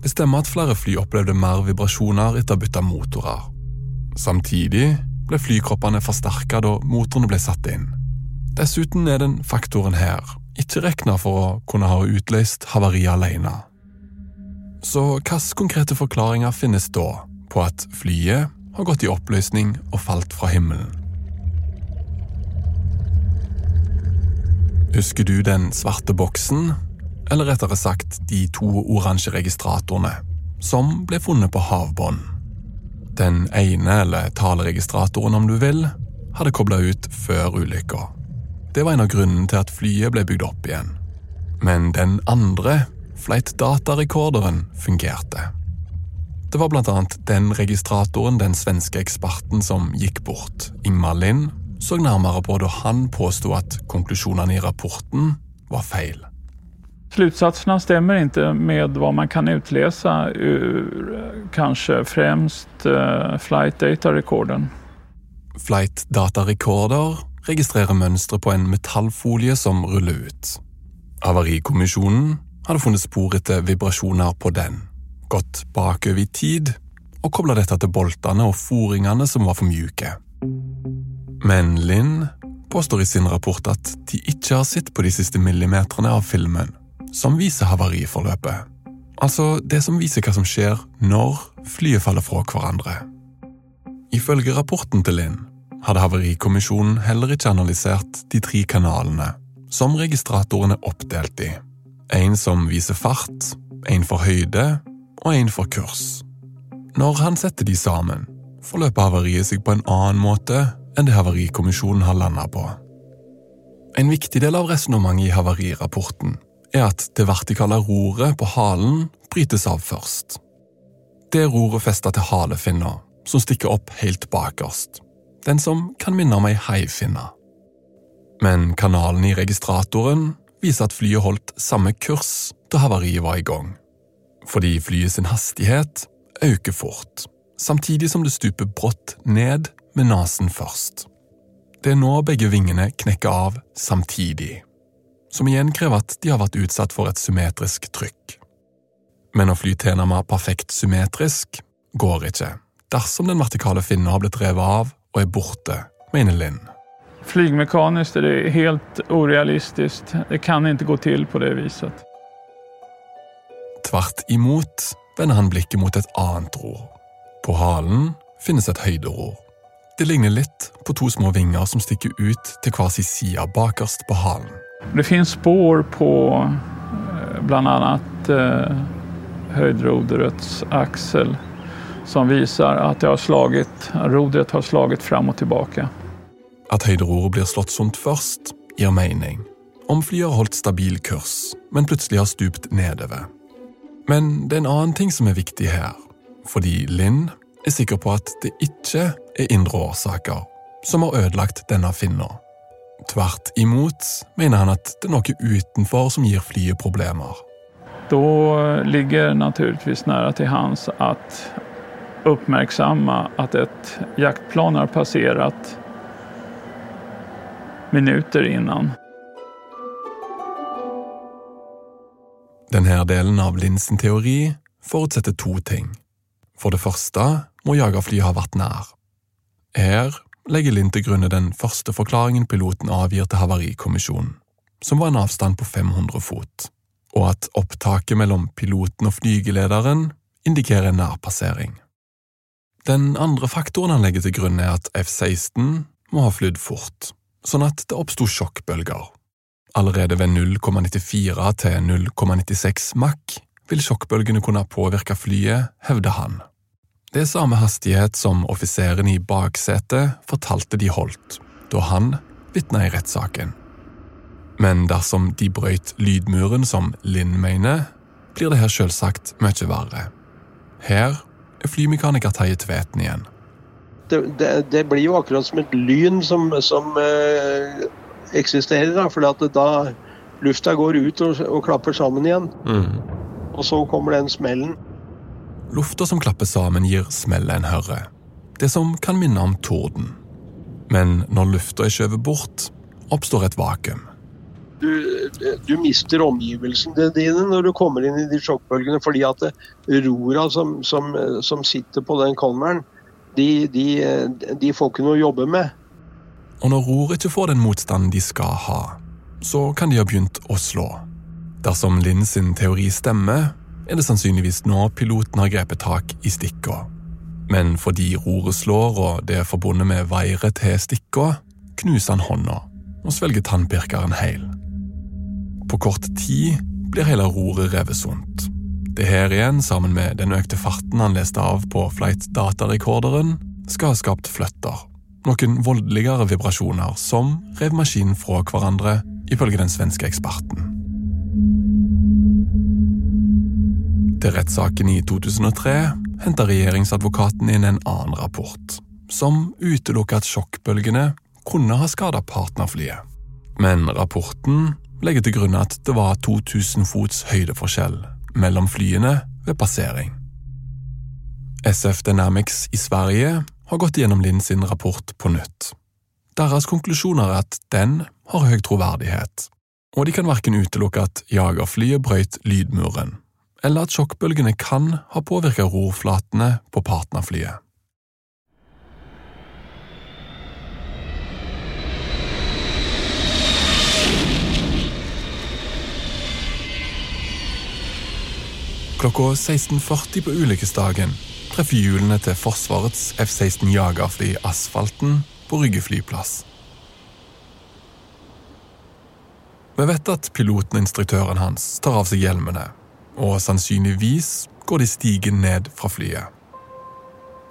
Det stemmer at flere fly opplevde mer vibrasjoner etter å bytte motorer, Samtidig ble flykroppene forsterka da motorene ble satt inn. Dessuten er den faktoren her ikke regna for å kunne ha utløst havariet alene. Så hvilke konkrete forklaringer finnes da på at flyet har gått i oppløsning og falt fra himmelen? Husker du den svarte boksen, eller rettere sagt de to oransje registratorene, som ble funnet på havbunnen? Den ene, eller taleregistratoren om du vil, hadde kobla ut før ulykka. Det var en av grunnene til at flyet ble bygd opp igjen. Men den andre, flight datarekorderen, fungerte. Det var annet den registratoren den svenske eksperten som gikk bort, Ingmar Lind, så nærmere på da han påsto at konklusjonene i rapporten var feil. Slutsatserna stämmer ikke med hva man kan utlese ur kanskje främst uh, flight data-rekorden. Flight data-rekorder registrerer mønstre på en metallfolie som ruller ut. Havarikommisjonen hadde funnet spor etter vibrasjoner på den, gått bakover i tid og kobla dette til boltene og foringene som var for mjuke. Men Linn påstår i sin rapport at de ikke har sett på de siste millimeterne av filmen som viser havariforløpet. Altså det som viser hva som skjer når flyet faller fra hverandre. Ifølge rapporten til Linn hadde Havarikommisjonen heller ikke analysert de tre kanalene som registratorene oppdelt i. En som viser fart, en for høyde og en for kurs. Når han setter de sammen, forløper havariet seg på en annen måte enn det Havarikommisjonen har landa på. En viktig del av resonnementet i havarirapporten er at det vertikale roret på halen brytes av først. Det roret festa til halefinna, som stikker opp helt bakerst. Den som kan minne om ei haifinne. Men kanalen i registratoren viser at flyet holdt samme kurs da havariet var i gang. Fordi flyet sin hastighet øker fort, samtidig som det stuper brått ned med nesen først. Det er nå begge vingene knekker av samtidig, som igjen krever at de har vært utsatt for et symmetrisk trykk. Men å fly tilnærmet perfekt symmetrisk går ikke, dersom den vertikale finnen har blitt revet av og er borte, mener Linn. Flygmekanisk er det helt urealistisk. Det kan ikke gå til på det viset. Tvert imot vender han blikket mot et annet ror. På halen finnes et høyderor. Det ligner litt på to små vinger som stikker ut til hver sin side bakerst på halen. Det finnes spor på eh, bl.a. Eh, høyderoderets aksel som viser at det har slaget, rodret har slaget fram og tilbake. At høyderoret blir slått sånt først, gir mening. Om flyet har holdt stabil kurs, men plutselig har stupt nedover. Men det er en annen ting som er viktig her. Fordi Linn er sikker på at det ikke er indre årsaker som har ødelagt denne finna. Tvert imot mener han at det er noe utenfor som gir flyet problemer. Da ligger naturligvis nære til hans at oppmerksomme at et jaktplan har passerat minutter innan. Denne delen av Linsen teori forutsetter to ting. For det første må jagerflyet ha vært nær. Her legger Lind til grunne den første forklaringen piloten avgir til Havarikommisjonen, som var en avstand på 500 fot, og at opptaket mellom piloten og flygelederen indikerer en nærpassering. Den andre faktoren han legger til grunn, er at F-16 må ha flydd fort, sånn at det oppsto sjokkbølger. Allerede ved 0,94 til 0,96 Mach vil sjokkbølgene kunne påvirke flyet, hevder han. Det er samme hastighet som offiseren i baksetet fortalte de holdt, da han vitna i rettssaken. Men dersom de brøyt lydmuren som Linn mener, blir det her selvsagt mye verre. Her er flymekaniker Terje Tveten igjen. Det, det, det, blir jo akkurat som et lyn som, som eh, eksisterer. Da, at da lufta går ut og, og klapper sammen igjen. Mm. Og så kommer den smellen. Lufta som klapper sammen, gir smellet en hører. Det som kan minne om torden. Men når lufta er skjøvet bort, oppstår et vakuum. Du, du, mister omgivelsene dine når du kommer inn i de sjokkbølgene, fordi at rora som, som, som sitter på den kolmeren, de, de, de får ikke noe å jobbe med. Og når ror ikke får den motstanden de skal ha, så kan de ha begynt å slå. Dersom Linn sin teori stemmer, er det sannsynligvis nå piloten har grepet tak i stikka. Men fordi roret slår og det er forbundet med veiret til stikka, knuser han hånda og svelger tannpirkeren heil. På kort tid blir hele roret revet sunt. Det her igjen, sammen med den økte farten han leste av på flight datarekorderen, skal ha skapt flytter noen voldeligere vibrasjoner som rev maskinen fra hverandre, ifølge den svenske eksperten. Til rettssaken i 2003 henta regjeringsadvokaten inn en annen rapport, som utelukka at sjokkbølgene kunne ha skada partnerflyet. Men rapporten legger til grunn at det var 2000 fots høydeforskjell mellom flyene ved passering. SF Dynamics i Sverige har gått gjennom Linn sin rapport på nytt. Deres konklusjoner er at den har høy troverdighet, og de kan verken utelukke at jagerflyet brøyt lydmuren, eller at sjokkbølgene kan ha påvirket rorflatene på partnerflyet. Klokka 16.40 på ulykkesdagen treffer hjulene til Forsvarets F-16 jagerfly asfalten på Rygge flyplass. Vi vet at piloten og instruktøren hans tar av seg hjelmene, og sannsynligvis går de stigen ned fra flyet.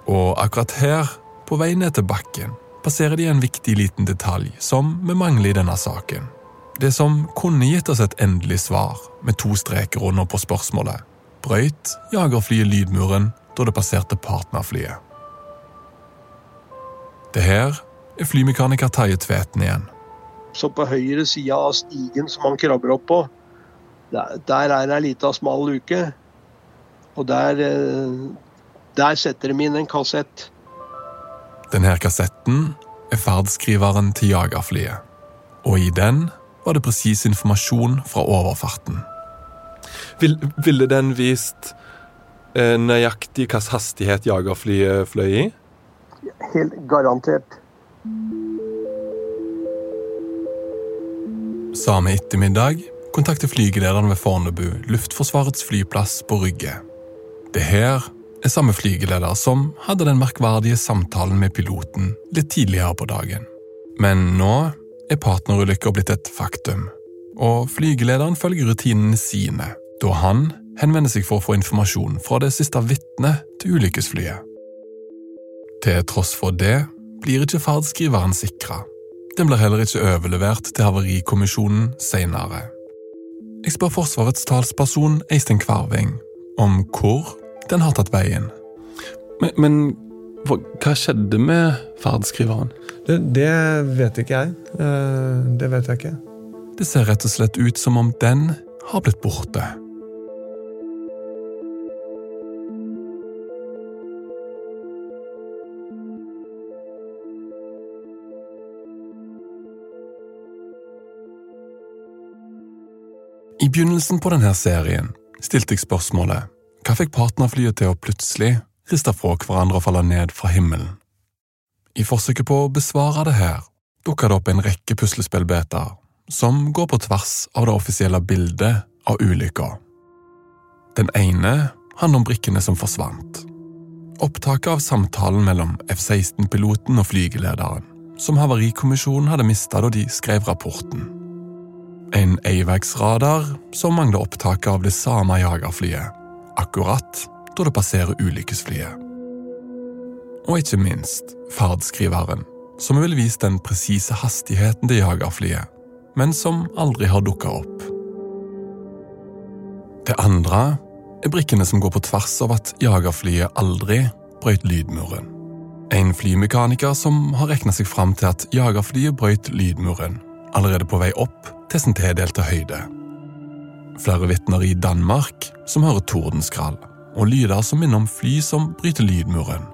Og akkurat her, på vei ned til bakken, passerer de en viktig liten detalj som vi mangler i denne saken. Det som kunne gitt oss et endelig svar, med to streker under på spørsmålet. Brøyt jagerflyet lydmuren da det passerte partnerflyet. Det her er flymekaniker Terje Tveten igjen. så på høyre side av stigen som han krabber opp på, der, der er ei lita smal luke. Og der, eh, der setter de inn en kassett. Denne kassetten er ferdskriveren til jagerflyet. Og i den var det presis informasjon fra overfarten. Vil, ville den vist eh, nøyaktig hvilken hastighet jagerflyet fløy i? Helt garantert. Samme ettermiddag kontakter flygelederen ved Fornebu Luftforsvarets flyplass på Rygge. Det her er samme flygeleder som hadde den merkverdige samtalen med piloten litt tidligere på dagen. Men nå er partnerulykka blitt et faktum, og flygelederen følger rutinene sine, da han henvender seg for å få informasjon fra det siste vitnet til ulykkesflyet. Til tross for det blir ikke ferdskriveren sikra. Den blir heller ikke overlevert til Havarikommisjonen senere. Jeg spør Forsvarets talsperson Eistein Kvarving om hvor den har tatt veien. Men, men hva, hva skjedde med ferdskriveren? Det, det, vet ikke jeg. Eh, det vet jeg ikke. Det ser rett og slett ut som om den har blitt borte. I begynnelsen på denne serien stilte jeg spørsmålet hva fikk partnerflyet til å plutselig riste fra hverandre og falle ned fra himmelen? I forsøket på å besvare det her dukka det opp en rekke puslespillbiter som går på tvers av det offisielle bildet av ulykka. Den ene handler om brikkene som forsvant. Opptaket av samtalen mellom F-16-piloten og flygelederen, som Havarikommisjonen hadde mista da de skrev rapporten. En AVAX-radar som mangler opptaket av det samme jagerflyet, akkurat da det passerer ulykkesflyet. Og ikke minst ferdskriveren, som vil vise den presise hastigheten til jagerflyet, men som aldri har dukka opp. Det andre er brikkene som går på tvers av at jagerflyet aldri brøyt lydmuren. En flymekaniker som har regna seg fram til at jagerflyet brøyt lydmuren allerede på vei opp til sin tildelte høyde. Flere vitner i Danmark som hører tordenskrall, og lyder som minner om fly som bryter lydmuren.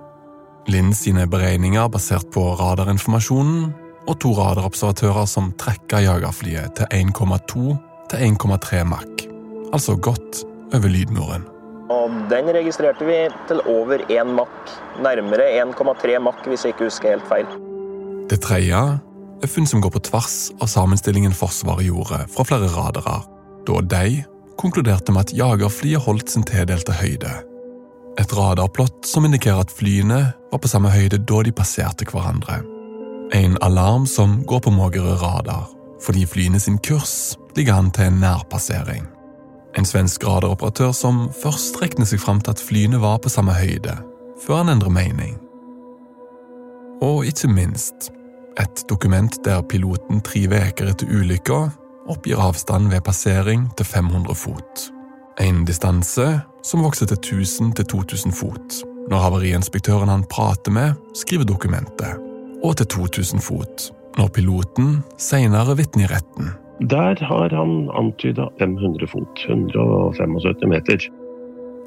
Linn sine beregninger basert på radarinformasjonen, og to radarobservatører som trekker jagerflyet til 1,2 til 1,3 Mach, altså godt over lydmuren. Og den registrerte vi til over 1 Mach, nærmere 1,3 Mach hvis jeg ikke husker helt feil. Det tredje funn som går på tvers av sammenstillingen Forsvaret gjorde fra flere radarer, da de konkluderte med at jagerflyet holdt sin tildelte høyde. Et radarplott som indikerer at flyene var på samme høyde da de passerte hverandre. En alarm som går på Mågerø radar, fordi flyene sin kurs ligger an til en nærpassering. En svensk radaroperatør som først regner seg fram til at flyene var på samme høyde, før han endrer mening. Og ikke minst et dokument der piloten tre uker etter ulykka oppgir avstand ved passering til 500 fot. En distanse som vokser til 1000-2000 fot når havariinspektøren han prater med, skriver dokumentet, og til 2000 fot når piloten senere vitner i retten. Der har han antyda 500 fot, 175 meter.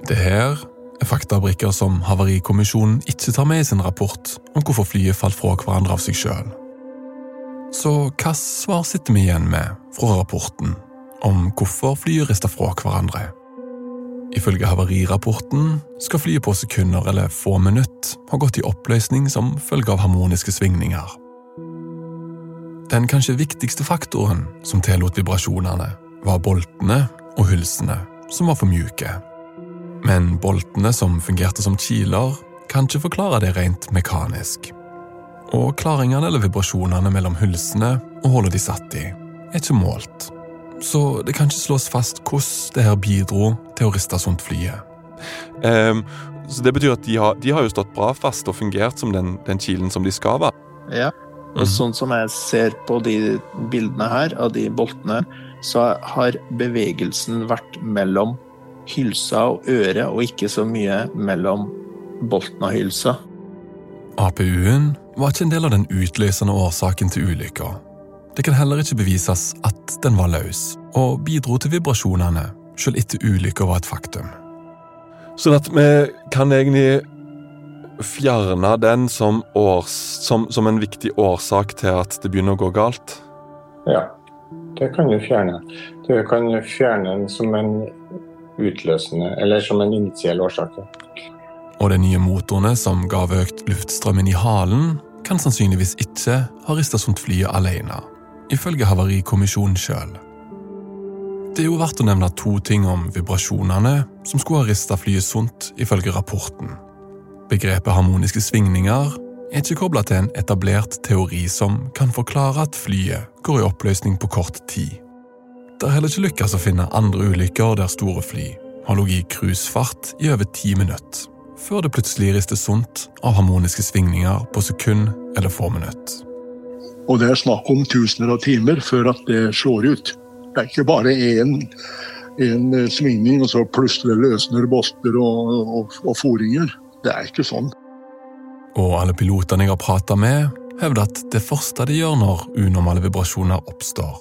Det her er faktabrikker som Havarikommisjonen ikke tar med i sin rapport om hvorfor flyet falt fra hverandre av seg sjøl. Så hva svar sitter vi igjen med fra rapporten om hvorfor flyet rista fra hverandre? Ifølge havarirapporten skal flyet på sekunder eller få minutt ha gått i oppløsning som følge av harmoniske svingninger. Den kanskje viktigste faktoren som tillot vibrasjonene, var boltene og hylsene, som var for mjuke. Men boltene som fungerte som kiler, kan ikke forklare det rent mekanisk. Og klaringene eller vibrasjonene mellom hulsene og hullet de satt i, er ikke målt. Så det kan ikke slås fast hvordan det her bidro til å riste sånt flyet. Um, så det betyr at de har, de har, jo stått bra fast og fungert som den, den kilen som de skal være? Ja. Og mm. sånn som jeg ser på de bildene her, av de boltene, så har bevegelsen vært mellom hylsa og øret, og ikke så mye mellom bolten og hylsa. APU-en var ikke en del av den utløsende årsaken til ulykka. Det kan heller ikke bevises at den var løs, og bidro til vibrasjonene, selv etter ulykka var et faktum. Sånn at vi kan egentlig fjerne den som, års, som, som en viktig årsak til at det begynner å gå galt? Ja, det kan du fjerne. Du kan fjerne den som en utløsende, eller som en initiell årsak. Og de nye motorene som gav økt luftstrømmen i halen, kan sannsynligvis ikke ha rista sånt flyet alene, ifølge Havarikommisjonen sjøl. Det er jo verdt å nevne to ting om vibrasjonene som skulle ha rista flyet sunt, ifølge rapporten. Begrepet harmoniske svingninger er ikke kobla til en etablert teori som kan forklare at flyet går i oppløsning på kort tid. Det har heller ikke lykkes å finne andre ulykker der store fly har ligget i cruisefart i over ti minutter, før det plutselig rister sunt av harmoniske svingninger på sekund eller få minutter. Og det er snakk om tusener av timer før at det slår ut. Det er ikke bare én, én svingning, og så plutselig løsner boster og, og, og foringer. Det er ikke sånn. Og alle pilotene jeg har prata med, hevder at det første de gjør når unormale vibrasjoner oppstår,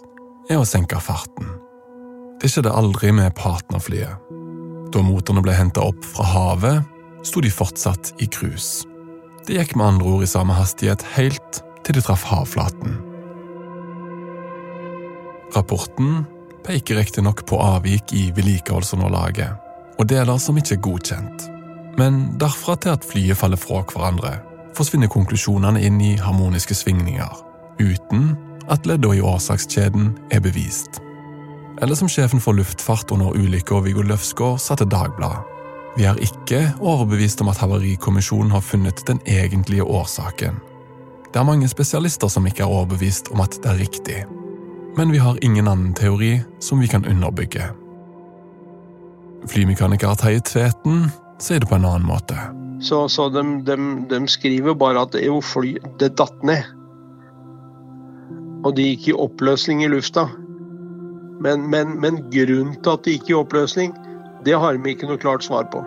er å senke farten. Det skjedde aldri med partnerflyet. Da motorene ble henta opp fra havet, sto de fortsatt i cruise. Det gikk med andre ord i samme hastighet helt til de traff havflaten. Rapporten peker riktignok på avvik i vedlikeholdsunderlaget og deler som ikke er godkjent. Men derfra til at flyet faller fra hverandre, forsvinner konklusjonene inn i harmoniske svingninger, uten at leddene i årsakskjeden er bevist. Eller som sjefen for luftfart under ulykka Viggo Løfsgaard sa til Dagbladet. Vi er ikke overbevist om at Havarikommisjonen har funnet den egentlige årsaken. Det er mange spesialister som ikke er overbevist om at det er riktig. Men vi har ingen annen teori som vi kan underbygge. Flymekaniker Terje Tveten sier det på en annen måte. Så, så de, de, de, skriver bare at jo, fly, det datt ned. Og de gikk i oppløsning i lufta. Men, men, men grunnen til at de gikk i oppløsning, det har vi ikke noe klart svar på.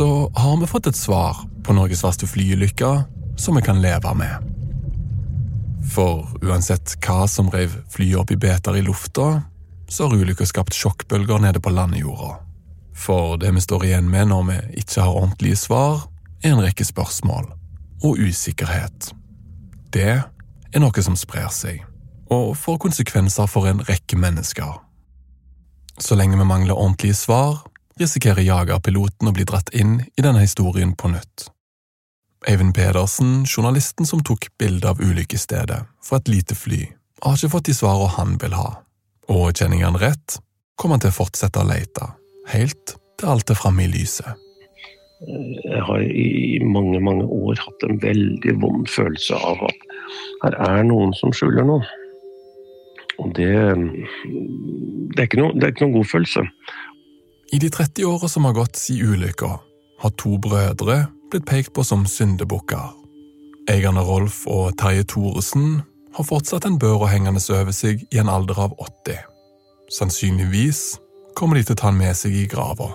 så har vi fått et svar på Norges verste flyulykke som vi kan leve med. For uansett hva som rev flyet opp i beter i lufta, så har ulykka skapt sjokkbølger nede på landjorda. For det vi står igjen med når vi ikke har ordentlige svar, er en rekke spørsmål og usikkerhet. Det er noe som sprer seg, og får konsekvenser for en rekke mennesker. Så lenge vi mangler ordentlige svar, risikerer jagerpiloten å bli dratt inn i denne historien på nytt. Eivind Pedersen, journalisten som tok bilde av ulykkesstedet fra et lite fly, har ikke fått de svarene han vil ha, og kjenner han rett, kommer han til å fortsette å lete, helt til alt er framme i lyset. Jeg har i mange, mange år hatt en veldig vond følelse av at her er noen som skjuler noe. Og det, det, er ikke noe, det er ikke noen god følelse. I de 30 åra som har gått siden ulykka, har to brødre blitt pekt på som syndebukker. Eierne Rolf og Terje Thoresen har fortsatt en børa hengende over seg i en alder av 80. Sannsynligvis kommer de til å ta den med seg i grava.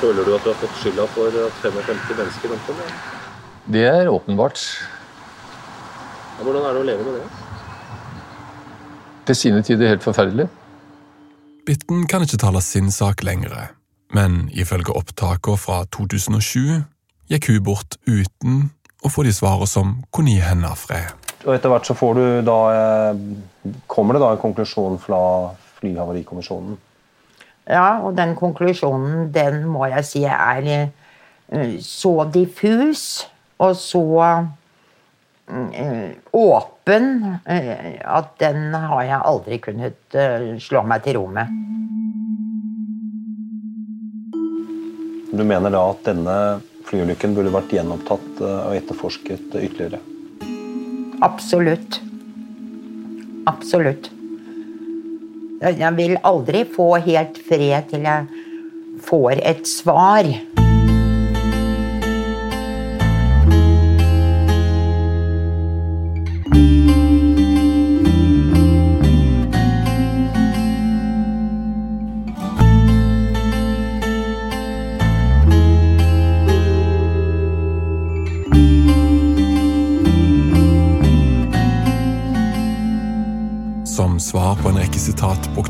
Føler du at du har fått skylda for at 55 mennesker omkom? Det er åpenbart. Ja, hvordan er det å leve med det? Til sine tider helt forferdelig. Bitten kan ikke tale sin sak lenger, men ifølge opptakene fra 2007 gikk hun bort uten å få de svarene som kunne gi henne fred. Og Etter hvert så får du da, eh, kommer det da en konklusjon fra Flyhavarikommisjonen? Ja, og den konklusjonen den må jeg si er eh, så diffus og så Eh, åpen at den har jeg aldri kunnet slå meg til ro med. Du mener da at denne flyulykken burde vært gjenopptatt og etterforsket ytterligere? Absolutt. Absolutt. Jeg vil aldri få helt fred til jeg får et svar.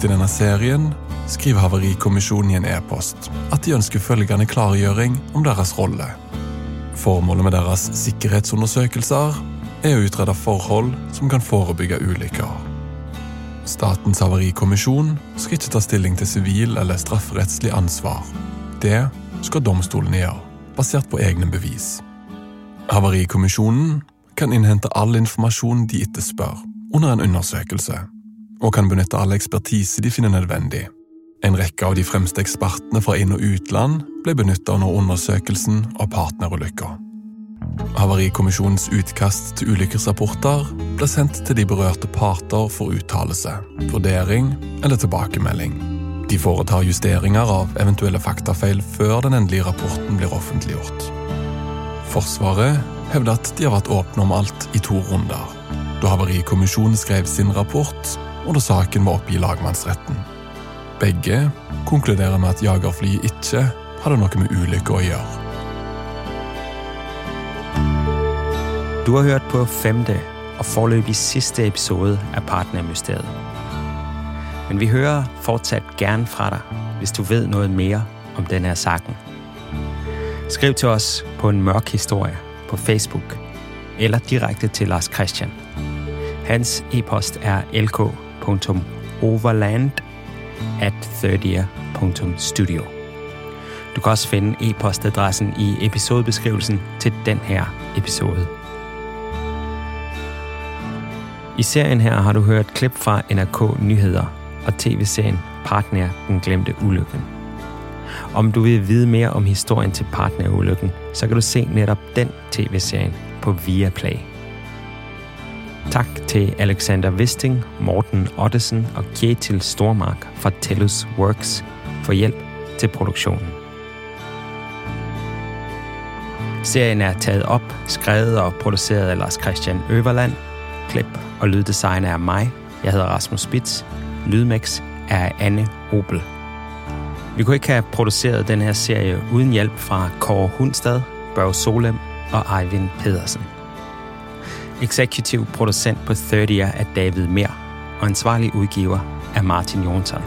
I denne serien, skriver Havarikommisjonen i en e-post at de ønsker følgende klargjøring om deres rolle. Formålet med deres sikkerhetsundersøkelser er å utrede forhold som kan forebygge ulykker. Statens havarikommisjon skal ikke ta stilling til sivil eller strafferettslig ansvar. Det skal domstolene gjøre, basert på egne bevis. Havarikommisjonen kan innhente all informasjon de etterspør under en undersøkelse, og kan benytte all ekspertise de finner nødvendig. En rekke av de fremste ekspertene fra inn- og utland ble benyttet under undersøkelsen av partnerulykker. Havarikommisjonens utkast til ulykkesrapporter ble sendt til de berørte parter for uttalelse, vurdering eller tilbakemelding. De foretar justeringer av eventuelle faktafeil før den endelige rapporten blir offentliggjort. Forsvaret hevder at de har vært åpne om alt i to runder, da Havarikommisjonen skrev sin rapport og da saken var oppe i lagmannsretten. Begge konkluderer med at jagerflyet ikke hadde noe med ulykke å gjøre. Du har hørt på femte og foreløpig siste episode av Partnermysteriet. Men vi hører fortsatt gerne fra deg hvis du vet noe mer om denne saken. Skriv til oss på en mørk historie på Facebook eller direkte til Lars Christian. Hans e-post er lk.overland at 30.studio. Du kan også finde e-postadressen i episodebeskrivelsen til den her episode. I serien her har du hørt klip fra NRK Nyheder og tv-serien Partner den glemte ulykken. Om du vil vide mere om historien til partnerulykken, så kan du se netop den tv-serien på Viaplay. Tak til Alexander Visting, Morten Ottesen og Kjetil Stormark fra Tellus Works for hjelp til produktionen. Serien er taget op, skrevet og produceret af Lars Christian Øverland. Klip og lyddesign er mig. Jeg hedder Rasmus Spitz. Lydmix er Anne Obel. Vi kunne ikke have produceret den her serie uden hjælp fra Kåre Hundstad, Børge Solem og Eivind Pedersen. Executive producent på 30 er David Mer, og ansvarlig udgiver er Martin Jonsson.